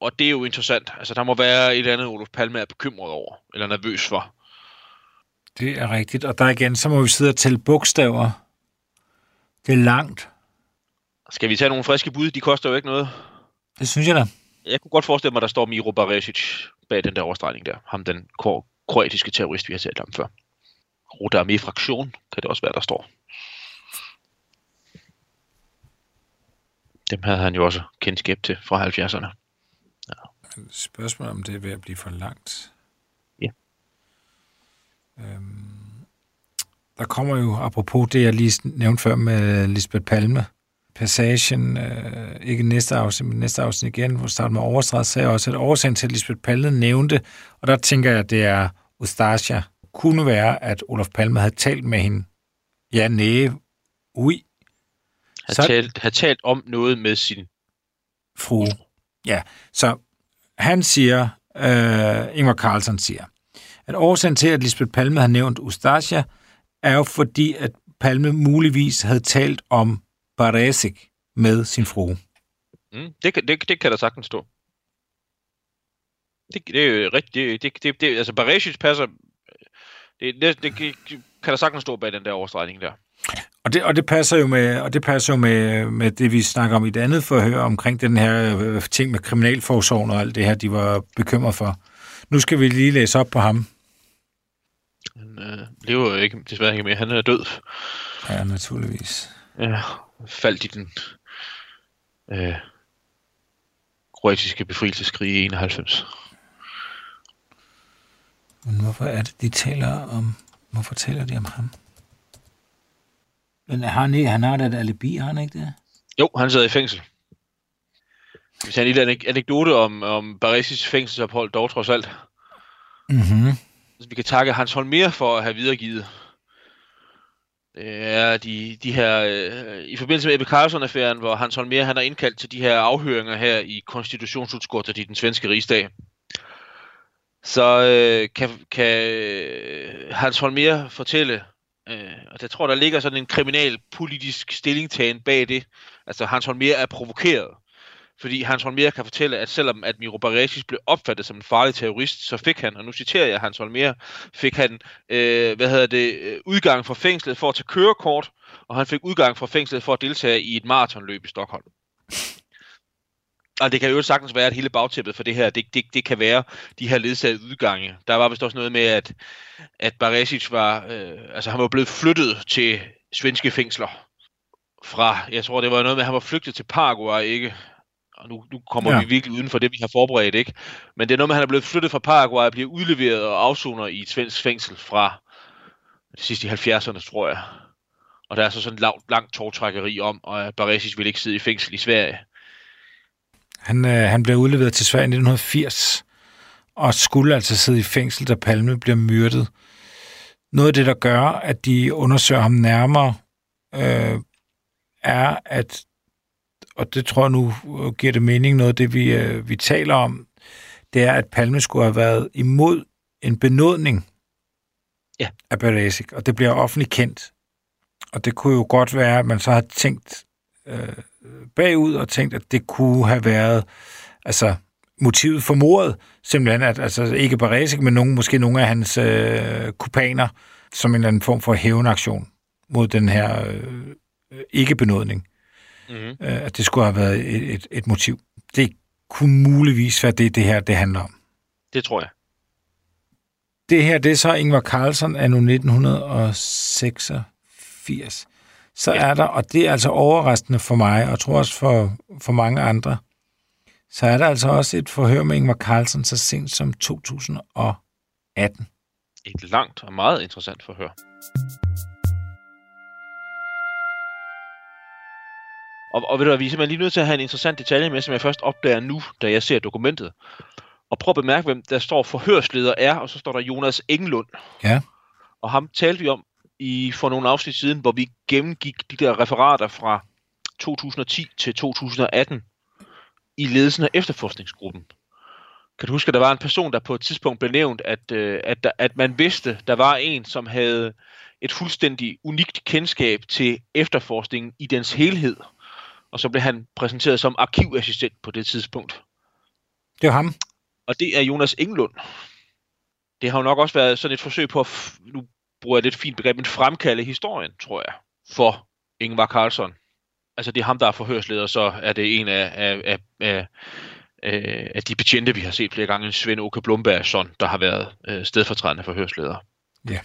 Og det er jo interessant. Altså, der må være et eller andet, Olof Palme er bekymret over, eller nervøs for. Det er rigtigt. Og der igen, så må vi sidde og tælle bogstaver. Det er langt. Skal vi tage nogle friske bud? De koster jo ikke noget. Det synes jeg da jeg kunne godt forestille mig, at der står Miro Baresic bag den der overstregning der. Ham den kroatiske terrorist, vi har talt om før. Rote Armee fraktion kan det også være, der står. Dem havde han jo også kendskab til fra 70'erne. Ja. Spørgsmålet om det er ved at blive for langt. Ja. Øhm, der kommer jo, apropos det, jeg lige nævnte før med Lisbeth Palme, passagen, øh, ikke næste afsnit, men næste afsnit igen, hvor starter med overstrædet, sagde også, at årsagen til, at Lisbeth Palme nævnte, og der tænker jeg, at det er Ustasia, kunne være, at Olof Palme havde talt med hende. Ja, næ, ui, Har, Så- talt, har talt om noget med sin... fru. Ja, så han siger, øh, Ingvar Carlsen siger, at årsagen til, at Lisbeth Palme har nævnt Ustasia, er jo fordi, at Palme muligvis havde talt om Baresik med sin frue. Mm, det, kan- det, det kan der sagtens stå. Det, det er jo rigtigt. Det, det, det, det, altså, Baresic passer... Det, det, det, kan der sagtens stå bag den der overstregning der. Og det, og det passer jo med, og det passer jo med, med det, vi snakker om i det andet forhør omkring den her øh, ting med kriminalforsorgen og alt det her, de var bekymret for. Nu skal vi lige læse op på ham. Han øh, lever jo ikke, desværre ikke mere. Han er død. Ja, naturligvis. Ja, faldt i den øh, kroatiske befrielseskrig i 91. Men hvorfor er det, de taler om... Hvorfor taler de om ham? Men har han, han har da et alibi, har han ikke det? Jo, han sidder i fængsel. Hvis han en lille anek- anekdote om, om Baresic fængselsophold, dog trods alt. Mm-hmm. Så vi kan takke Hans Holmer for at have videregivet. Ja, de, de her, øh, i forbindelse med Ebbe Carlsson-affæren, hvor Hans Holmer han har indkaldt til de her afhøringer her i konstitutionsudskottet i den svenske rigsdag. Så øh, kan, kan øh, Hans Holmer fortælle, øh, og jeg tror, der ligger sådan en kriminalpolitisk stillingtagen bag det. Altså, Hans Holmer er provokeret. Fordi Hans Holmer kan fortælle, at selvom at Miro Baresic blev opfattet som en farlig terrorist, så fik han, og nu citerer jeg Hans Holmer, fik han, øh, hvad hedder det, øh, udgang fra fængslet for at tage kørekort, og han fik udgang fra fængslet for at deltage i et maratonløb i Stockholm. Og det kan jo sagtens være, at hele bagtæppet for det her, det, det, det kan være de her ledsagede udgange. Der var vist også noget med, at, at Baresic var, øh, altså han var blevet flyttet til svenske fængsler fra, jeg tror det var noget med, at han var flygtet til Paraguay, ikke? Og nu, nu kommer Ja. vi virkelig uden for det, vi har forberedt, ikke? Men det er noget med, at han er blevet flyttet fra Paraguay og bliver udleveret og afsoner i et svensk fængsel fra det sidste i 70'erne, tror jeg. Og der er så sådan et langt, langt tårtrækkeri om, at Baresic vil ikke sidde i fængsel i Sverige. Han, øh, han blev udleveret til Sverige i 1980, og skulle altså sidde i fængsel, da Palme bliver myrdet. Noget af det, der gør, at de undersøger ham nærmere, øh, er, at, og det tror jeg nu øh, giver det mening, noget af det, vi, øh, vi taler om, det er, at Palme skulle have været imod en benådning Ja. af Beresik, og det bliver offentligt kendt. Og det kunne jo godt være, at man så har tænkt øh, bagud og tænkt, at det kunne have været altså, motivet for mordet. Simpelthen, at altså, ikke Beresik, men nogen, måske nogle af hans øh, kupaner, som en eller anden form for hævnaktion mod den her øh, ikke-benådning. Mm-hmm. Øh, at det skulle have været et, et, et motiv. Det kunne muligvis være det, det her det handler om. Det tror jeg. Det her, det er så Ingvar Carlsen af nu 1986. Så Ja. er der, og det er altså overraskende for mig, og jeg tror også for, for mange andre, så er der altså også et forhør med Ingvar Carlsen så sent som 2018. Et langt og meget interessant forhør. Og, og ved du hvad, vi er simpelthen lige nødt til at have en interessant detalje med, som jeg først opdager nu, da jeg ser dokumentet. Og prøv at bemærke, hvem der står forhørsleder er, og så står der Jonas Englund. Ja. Og ham talte vi om i for nogle afsnit siden, hvor vi gennemgik de der referater fra 2010 til 2018 i ledelsen af efterforskningsgruppen. Kan du huske, at der var en person, der på et tidspunkt blev nævnt, at, øh, at, at man vidste, der var en, som havde et fuldstændig unikt kendskab til efterforskningen i dens helhed. Og så blev han præsenteret som arkivassistent på det tidspunkt. Det er ham. Og det er Jonas Englund. Det har jo nok også været sådan et forsøg på at, nu bruger jeg lidt fint begreb, men fremkalde historien, tror jeg, for Ingvar Carlsson. Altså det er ham, der er forhørsleder, så er det en af, af, af, af, af, af de betjente, vi har set flere gange, Svend Åke Blombergsson, der har været øh, stedfortrædende forhørsleder. Ja.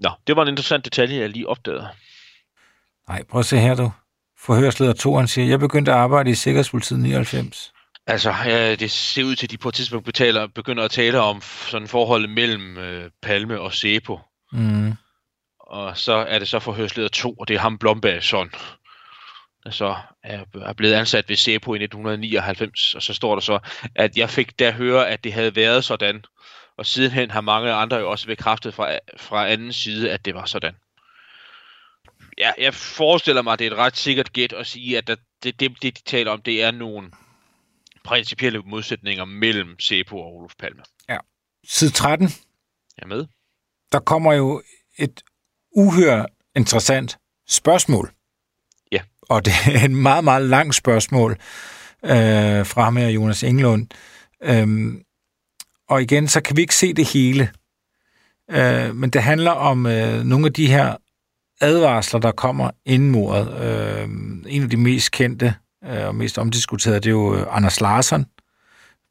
Nå, det var en interessant detalje, jeg lige opdagede. Nej, prøv at se her, du. Forhørsleder 2, han siger, jeg begyndte at arbejde i Sikkerhedspolitiet 99. Altså, ja, det ser ud til, at de på et tidspunkt betaler, begynder at tale om sådan forholdet mellem øh, Palme og Sepo. Mm. Og så er det så forhørsleder 2, og det er ham Blombergsson, der så er, er blevet ansat ved Sepo i 1999. Og så står der så, at jeg fik der høre, at det havde været sådan. Og sidenhen har mange andre jo også bekræftet fra, fra anden side, at det var sådan. Ja, jeg forestiller mig, at det er et ret sikkert gæt at sige, at der, det, det, det, de taler om, det er nogle principielle modsætninger mellem Sepo og Olof Palme. Side 13, Jeg er med. der kommer jo et uhør interessant spørgsmål. Ja. Og det er et meget, meget langt spørgsmål øh, fra ham her, Jonas Englund. Øhm, og igen, så kan vi ikke se det hele. Øh, men det handler om øh, nogle af de her advarsler, der kommer inden mordet. Øh, en af de mest kendte øh, og mest omdiskuterede, det er jo øh, Anders Larsson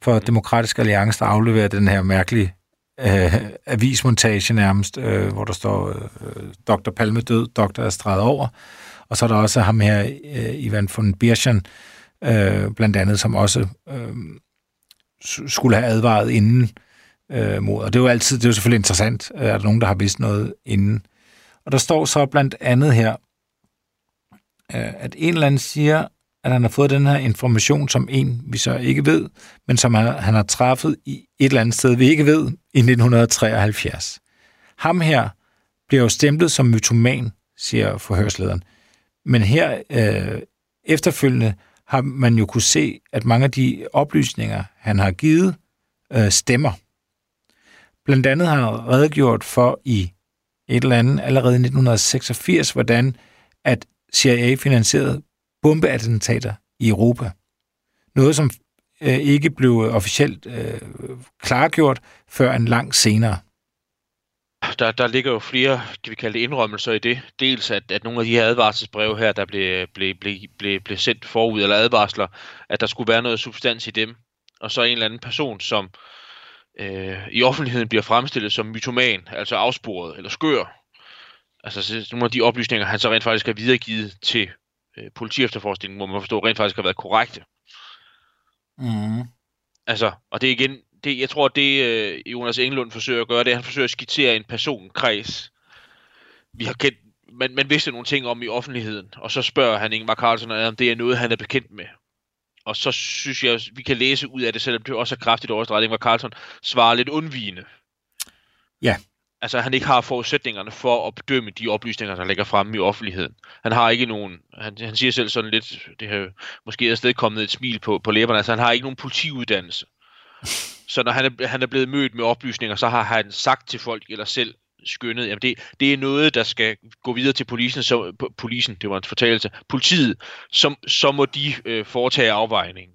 for Demokratisk Alliance, der afleverer den her mærkelige øh, avismontage nærmest, øh, hvor der står øh, Dr. Palme død, er streget over. Og så er der også ham her, øh, Ivan von Birchen, øh, blandt andet, som også øh, skulle have advaret inden øh, mod. Og det er jo altid, det er jo selvfølgelig interessant, øh, er der nogen, der har vidst noget inden. Og der står så blandt andet her, øh, at en eller anden siger, at han har fået den her information, som en, vi så ikke ved, men som han, han har træffet i et eller andet sted, vi ikke ved, i 1973. Ham her bliver jo stemplet som mytoman, siger forhørslederen. Men her øh, efterfølgende har man jo kunne se, at mange af de oplysninger, han har givet, øh, stemmer. Blandt andet har han redegjort for i et eller andet allerede i 1986, hvordan at CIA finansierede bombeattentater i Europa. Noget, som øh, ikke blev officielt øh, klargjort før en lang senere. Der, der ligger jo flere, kan vi kalde det, indrømmelser i det. Dels at, at nogle af de her advarselsbreve her, der blev, blev, blev, blev, blev sendt forud, eller advarsler, at der skulle være noget substans i dem. Og så en eller anden person, som øh, i offentligheden bliver fremstillet som mytoman, altså afsporet eller skør. Altså så nogle af de oplysninger, han så rent faktisk har videregivet til øh, politiefterforskningen, må man forstå, rent faktisk har været korrekte. Mm. Altså, og det er igen, det, jeg tror, det øh, Jonas Englund forsøger at gøre, det er, at han forsøger at skitsere en personkreds. Vi har kendt, man, man vidste nogle ting om i offentligheden, og så spørger han Ingmar Carlsen, om det er noget, han er bekendt med. Og så synes jeg, vi kan læse ud af det, selvom det også er kraftigt overstreget, Ingmar Carlsen svarer lidt undvigende. Ja. Altså, han ikke har forudsætningerne for at bedømme de oplysninger, der ligger fremme i offentligheden. Han har ikke nogen, han, han siger selv sådan lidt, det har måske er kommet et smil på, på læberne, altså han har ikke nogen politiuddannelse. Så når han er, han er blevet mødt med oplysninger, så har han sagt til folk, eller selv skønnet, jamen det, det er noget, der skal gå videre til polisen, så, polisen, det var en fortalelse, politiet, som, så må de øh, foretage afvejningen.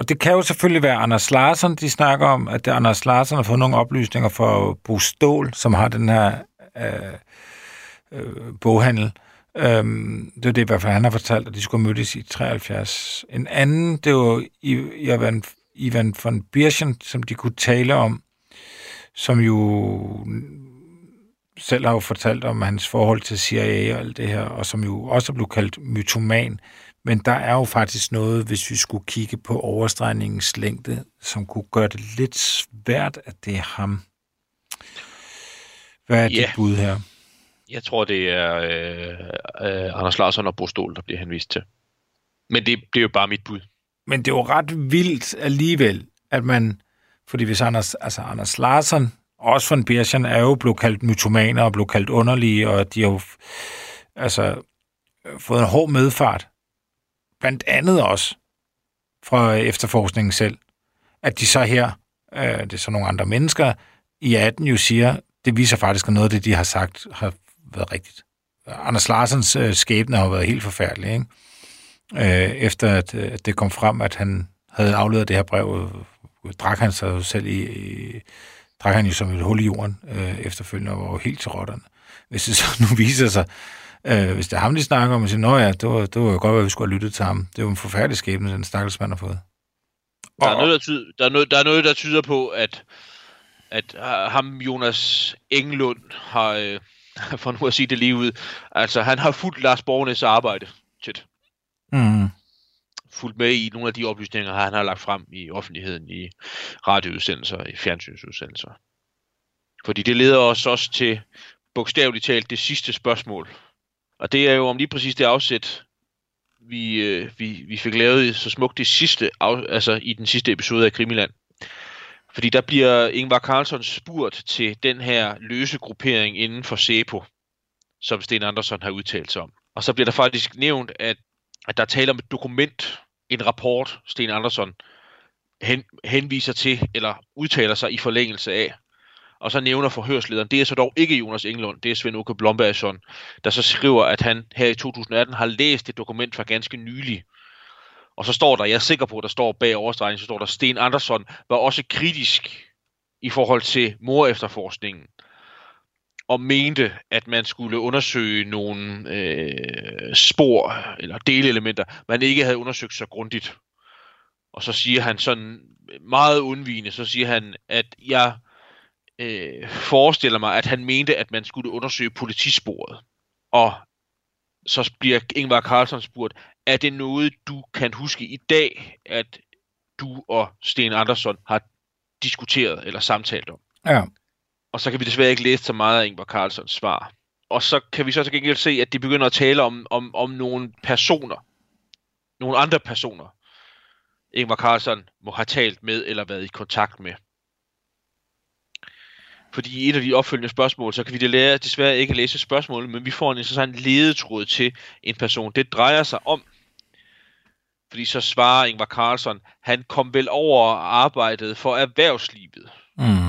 Og det kan jo selvfølgelig være Anders Larsen, de snakker om, at det Anders Larsen har fået nogle oplysninger fra Bo Stål, som har den her øh, øh, boghandel. Øhm, det er det i hvert fald, han har fortalt, at de skulle mødes i 73. En anden, det var I- Ivan, Ivan von Birchen, som de kunne tale om, som jo selv har jo fortalt om hans forhold til CIA og alt det her, og som jo også blev kaldt mytoman. Men der er jo faktisk noget, hvis vi skulle kigge på overstregningens længde, som kunne gøre det lidt svært, at det er ham. Hvad er Ja. dit bud her? Jeg tror, det er øh, øh, Anders Larsson og Bo Stål, der bliver henvist til. Men det, det er jo bare mit bud. Men det er jo ret vildt alligevel, at man... Fordi hvis Anders, altså Anders Larsen, også von Birchen, er jo blevet kaldt mytomaner og blevet kaldt underlige, og de har jo altså, øh, fået en hård medfart. Blandt andet også fra øh, efterforskningen selv. At de så her, øh, det er så nogle andre mennesker, i 18 jo siger, det viser faktisk, at noget af det, de har sagt, har været rigtigt. Anders Larsens øh, skæbne har jo været helt forfærdelig, ikke? øh, efter at, at det kom frem, at han havde afleveret det her brev, drak han sig jo selv i, i drak han jo som et hul i jorden øh, efterfølgende, og var jo helt til rotterne. Hvis det så [LAUGHS] nu viser sig, øh, hvis det er ham, de snakker om, og siger, nå ja, det var, det var jo godt, at vi skulle have lyttet til ham. Det var en forfærdelig skæbne, den stakkels mand har fået. Der er, Og- noget, der, tyder, der, er noget, der er noget, der tyder på, at, at uh, ham Jonas Englund har, øh, [LAUGHS] for nu at sige det lige ud. Altså, han har fulgt Lars Borgnes arbejde tæt. Mm. Fulgt med i nogle af de oplysninger, han har lagt frem i offentligheden, i radioudsendelser, i fjernsynsudsendelser. Fordi det leder os også til bogstaveligt talt det sidste spørgsmål. Og det er jo om lige præcis det afsæt, vi, øh, vi, vi fik lavet så smukt det sidste, af, altså i den sidste episode af Krimiland. Fordi der bliver Ingvar Carlsson spurgt til den her løse gruppering inden for SEPO, som Sten Andersson har udtalt sig om. Og så bliver der faktisk nævnt, at, at der taler om et dokument, en rapport, Sten Andersson hen, henviser til, eller udtaler sig i forlængelse af. Og så nævner forhørslederen, det er så dog ikke Jonas Englund, det er Svend Uke Blombergsson, der så skriver, at han her i 2018 har læst et dokument fra ganske nylig. Og så står der, jeg er sikker på, at der står bag overstregningen, så står der, Sten Andersson var også kritisk i forhold til mor efterforskningen og mente, at man skulle undersøge nogle øh, spor eller delelementer, man ikke havde undersøgt så grundigt. Og så siger han sådan meget undvigende, så siger han, at jeg øh, forestiller mig, at han mente, at man skulle undersøge politisporet. Og så bliver Ingvar Carlsson spurgt, er det noget, du kan huske i dag, at du og Sten Andersson har diskuteret eller samtalt om? Ja. Og så kan vi desværre ikke læse så meget af Ingvar Carlsons svar. Og så kan vi så til gengæld se, at de begynder at tale om, om, om nogle personer. Nogle andre personer. Ingvar Carlson må have talt med eller været i kontakt med. Fordi i et af de opfølgende spørgsmål, så kan vi det lære, desværre ikke læse spørgsmålet, men vi får en interessant ledetråd til en person. Det drejer sig om, fordi så svarer Ingvar Carlsson, han kom vel over arbejdet for erhvervslivet. Mm.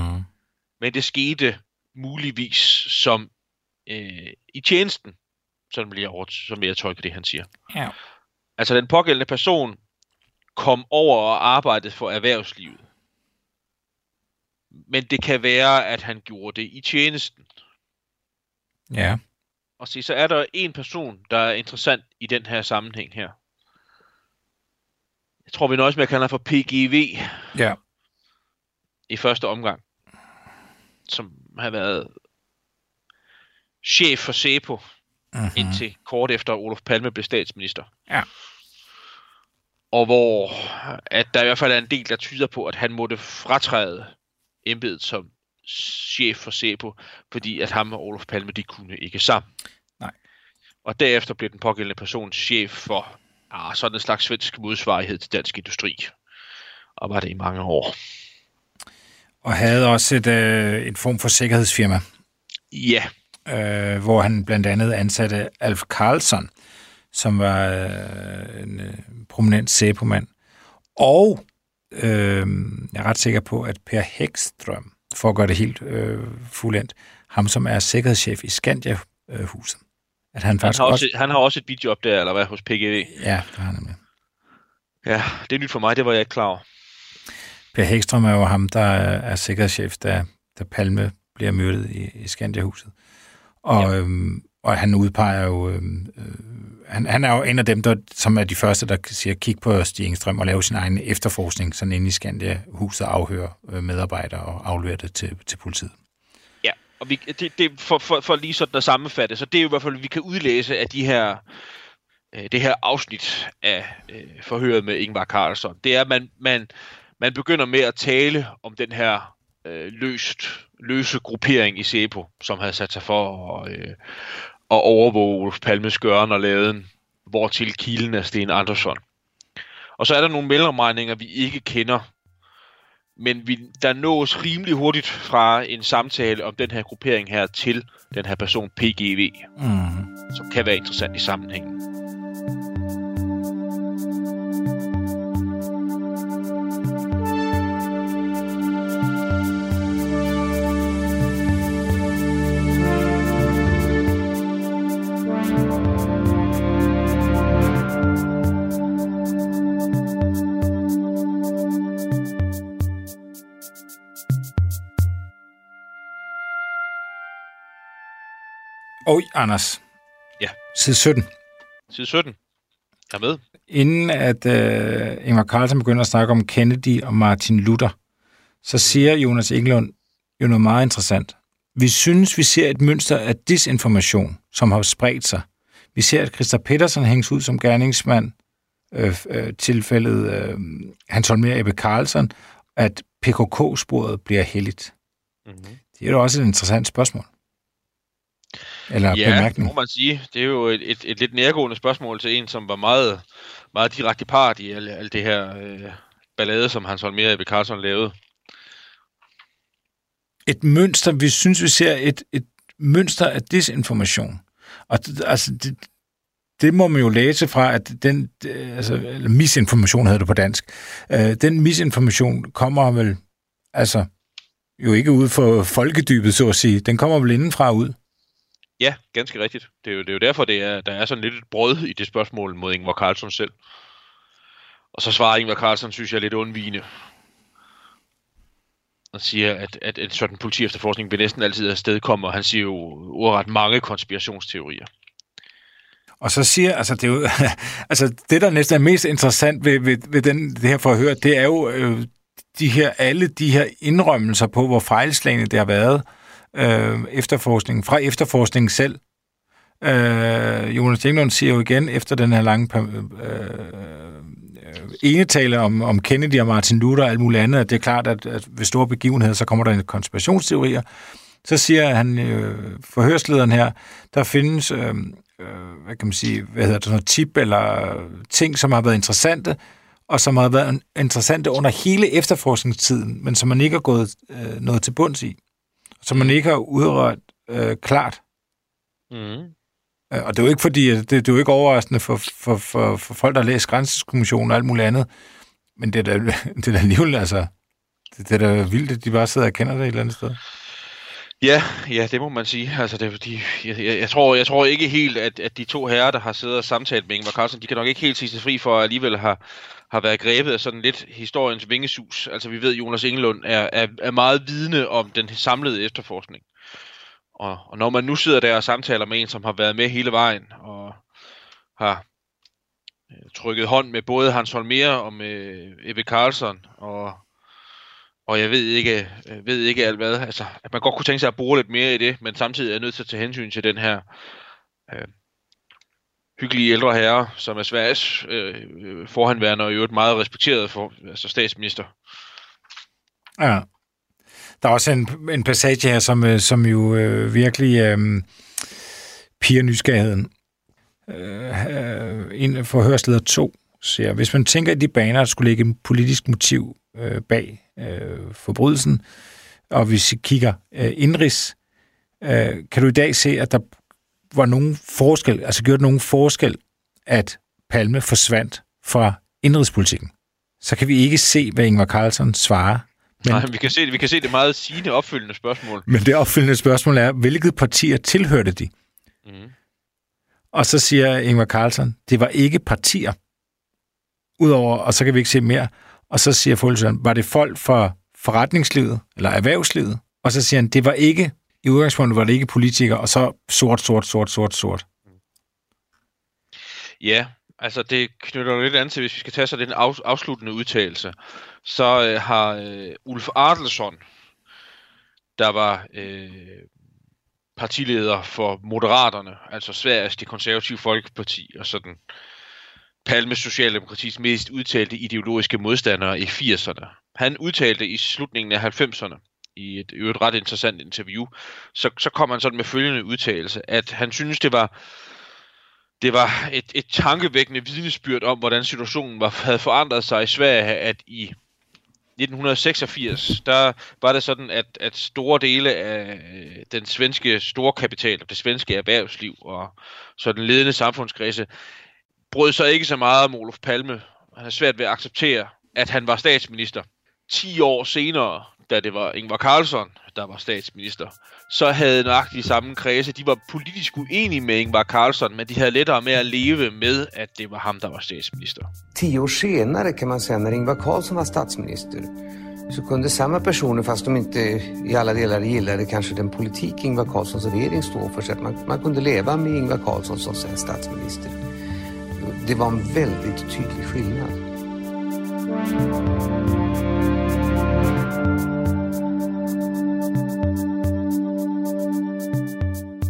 Men det skete muligvis som øh, i tjenesten, sådan vil jeg, over, som jeg tolker det, han siger. Ja. Altså den pågældende person kom over og arbejdede for erhvervslivet. Men det kan være, at han gjorde det i tjenesten. Ja. Og se, så er der en person, der er interessant i den her sammenhæng her. Jeg tror, vi nøjes med at kalde ham for PGV Ja. i første omgang. Som har været chef for SEPO Mm-hmm. indtil kort efter Olof Palme blev statsminister. Ja. Og hvor at der i hvert fald er en del, der tyder på, at han måtte fratræde embedet som chef for SEPO, fordi at ham og Olof Palme, de kunne ikke sammen. Nej. Og derefter blev den pågældende person chef for ah, sådan en slags svensk modsvarighed til dansk industri. Og var det i mange år. Og havde også et, øh, en form for sikkerhedsfirma, Ja, øh, hvor han blandt andet ansatte Alf Karlsson, som var øh, en øh, prominent sæbomand. Og øh, jeg er ret sikker på, at Per Hækstrøm, for at gøre det helt øh, fuldendt, ham som er sikkerhedschef i Skandia-huset, at han han faktisk har, også... også, han har også et videoop der, eller hvad, hos PGV. Ja, det har han nemlig. Ja, det er nyt for mig, det var jeg ikke klar over. Per Hækstrøm er jo ham, der er sikkerhedschef, da, da Palme bliver myrdet i, i Skandia-huset. Og, ja. øhm, og han udpeger jo... Øhm, øh, han, han er jo en af dem, der, som er de første, der siger, kig på Stig Engstrøm og lave sin egen efterforskning, sådan inde i Skandia-huset afhøre øh, medarbejdere og aflevere det til, til politiet. Ja, og vi, det, det, for, for, for lige sådan at sammenfatte, så det er jo i hvert fald, vi kan udlæse af de her, øh, det her afsnit af øh, forhøret med Ingvar Carlsson, det er, at man, man, man begynder med at tale om den her øh, løst, løse gruppering i SEPO, som havde sat sig for at, øh, at overvåge Olof Palmes gøren og laden, hvor til kilden er Sten Andersson. Og så er der nogle mellemregninger, vi ikke kender, men vi, der nås rimelig hurtigt fra en samtale om den her gruppering her til den her person PGV, Mm. som kan være interessant i sammenhængen. Og Anders. Ja. Side 17. Side 17. Jeg er med. Inden at øh, Ingvar Carlsen begynder at snakke om Kennedy og Martin Luther, så siger Jonas Englund jo noget meget interessant. Vi synes, vi ser et mønster af disinformation, som har spredt sig. Vi ser, at Christa Petersen hænges ud som gerningsmand, øh, øh, tilfældet øh, Hans Holmer Ebbe Carlsen, at PKK-sporet bliver heldigt. Mm-hmm. Det er jo også et interessant spørgsmål. Eller Ja, det bemærkning. må man sige. Det er jo et, et, et lidt nærgående spørgsmål til en, som var meget, meget direkte part i alt, alt det her øh, ballade, som Hans Holmer Ebbe Carlson lavede. et mønster, vi synes, vi ser et, et mønster af disinformation. Og det, altså, det, det må man jo læse fra, at den, øh, altså, eller misinformation hedder det på dansk, øh, den misinformation kommer vel, altså, jo ikke ud for folkedybet, så at sige. Den kommer vel indenfra ud. Ja, ganske rigtigt. Det er jo, det er jo derfor, det er, der er sådan lidt et brød i det spørgsmål mod Ingvar Carlsson selv. Og så svarer Ingvar Carlsson, synes jeg, lidt undvigende. Og siger, at, at en sådan politi efterforskning vil næsten altid afstedkomme, og han siger jo ordret mange konspirationsteorier. Og så siger, altså det, er jo, [LAUGHS] altså det der næsten er mest interessant ved, ved, ved den, det her forhør, det er jo øh, de her, alle de her indrømmelser på, hvor fejlslagende det har været, øh, Øh, efterforskningen, fra efterforskningen selv. Øh, Jonas Englund siger jo igen, efter den her lange øh, øh ene tale om, om Kennedy og Martin Luther og alt muligt andet, at det er klart, at, at ved store begivenheder, så kommer der en konspirationsteorier. Så siger han, øh, forhørslederen her, der findes, øh, øh, hvad kan man sige, hvad hedder det, sådan noget tip eller ting, som har været interessante, og som har været interessante under hele efterforskningstiden, men som man ikke har gået øh, noget til bunds i. Som man ikke har udrørt øh, klart. Mm. Og det er jo ikke fordi, det, det er jo ikke overraskende for, for, for, for folk, der har læst Grænseskommissionen og alt muligt andet. Men det er da, [LAUGHS] det er da alligevel, altså, det, det er da vildt, at de bare sidder og kender det et eller andet sted. Ja, ja, det må man sige. Altså, det, er fordi, jeg, jeg, jeg, tror, jeg tror ikke helt, at, at de to herrer, der har siddet og samtalt med Ingvar Carlsen, de kan nok ikke helt sige sig fri for at alligevel har, har været grebet af sådan lidt historiens vingesus. Altså, vi ved, at Jonas Engelund er, er, er meget vidne om den samlede efterforskning. Og, og når man nu sidder der og samtaler med en, som har været med hele vejen, og har øh, trykket hånd med både Hans Holmer og med øh, Ebbe Carlson, og og jeg ved ikke, øh, ved ikke alt hvad. Altså, at man godt kunne tænke sig at bruge lidt mere i det, men samtidig er nødt til at tage hensyn til den her øh, hyggelige ældre herre, som er Sveriges øh, forhandværende og i øvrigt meget respekteret for altså statsminister. Ja. Der er også en, en passage her, som, øh, som jo øh, virkelig øh, piger nysgerrigheden. Øh, en forhørsleder 2 siger, hvis man tænker i de baner, at der skulle ligge en politisk motiv øh, bag øh, forbrydelsen, og hvis vi kigger øh, indrigs, øh, kan du i dag se, at der var nogen forskel, altså gjorde nogen forskel, at Palme forsvandt fra indrigspolitikken. Så kan vi ikke se, hvad Ingvar Carlsen svarer. Men... Nej, vi kan, se, vi kan se det meget sigende opfølgende spørgsmål. Men det opfølgende spørgsmål er, hvilket partier tilhørte de? Mm. Og så siger Ingvar Carlsen, det var ikke partier. Udover, og så kan vi ikke se mere. Og så siger Fulsøren, var det folk fra forretningslivet, eller erhvervslivet? Og så siger han, det var ikke, i udgangspunktet var det ikke politikere, og så sort, sort, sort, sort, sort. Ja, altså det knytter jo lidt an til, hvis vi skal tage så den af, afsluttende udtalelse, så øh, har øh, Ulf Adelsson, der var øh, partileder for Moderaterne, altså Sveriges det konservative folkeparti, og sådan Palme Socialdemokratis mest udtalte ideologiske modstandere i 80'erne. Han udtalte i slutningen af 90'erne, i et, i et ret interessant interview, så, så kom han sådan med følgende udtalelse, at han synes, det var det var et, et tankevækkende vidnesbyrd om, hvordan situationen var, [LAUGHS] havde forandret sig i Sverige, at i 1986, der var det sådan, at, at store dele af øh, den svenske storkapital, det svenske erhvervsliv og så den ledende samfundskredse, brød sig ikke så meget om Olof Palme. Han er svært ved at acceptere, at han var statsminister. 10 år senere, da det var Ingvar Carlsson, der var statsminister, så havde nøjagtigt samme kredse, de var politisk uenige med Ingvar Carlsson, men de havde lettere med at leve med, at det var ham, der var statsminister. 10 år senare kan man säga när Ingvar Carlsson var statsminister så kunde samma personer, fast de inte i alla delar gillade kanske den politik Ingvar Carlssons regering står för, så att man, man kunde leva med Ingvar Carlsson som sen statsminister. Det var en väldigt tydlig skillnad.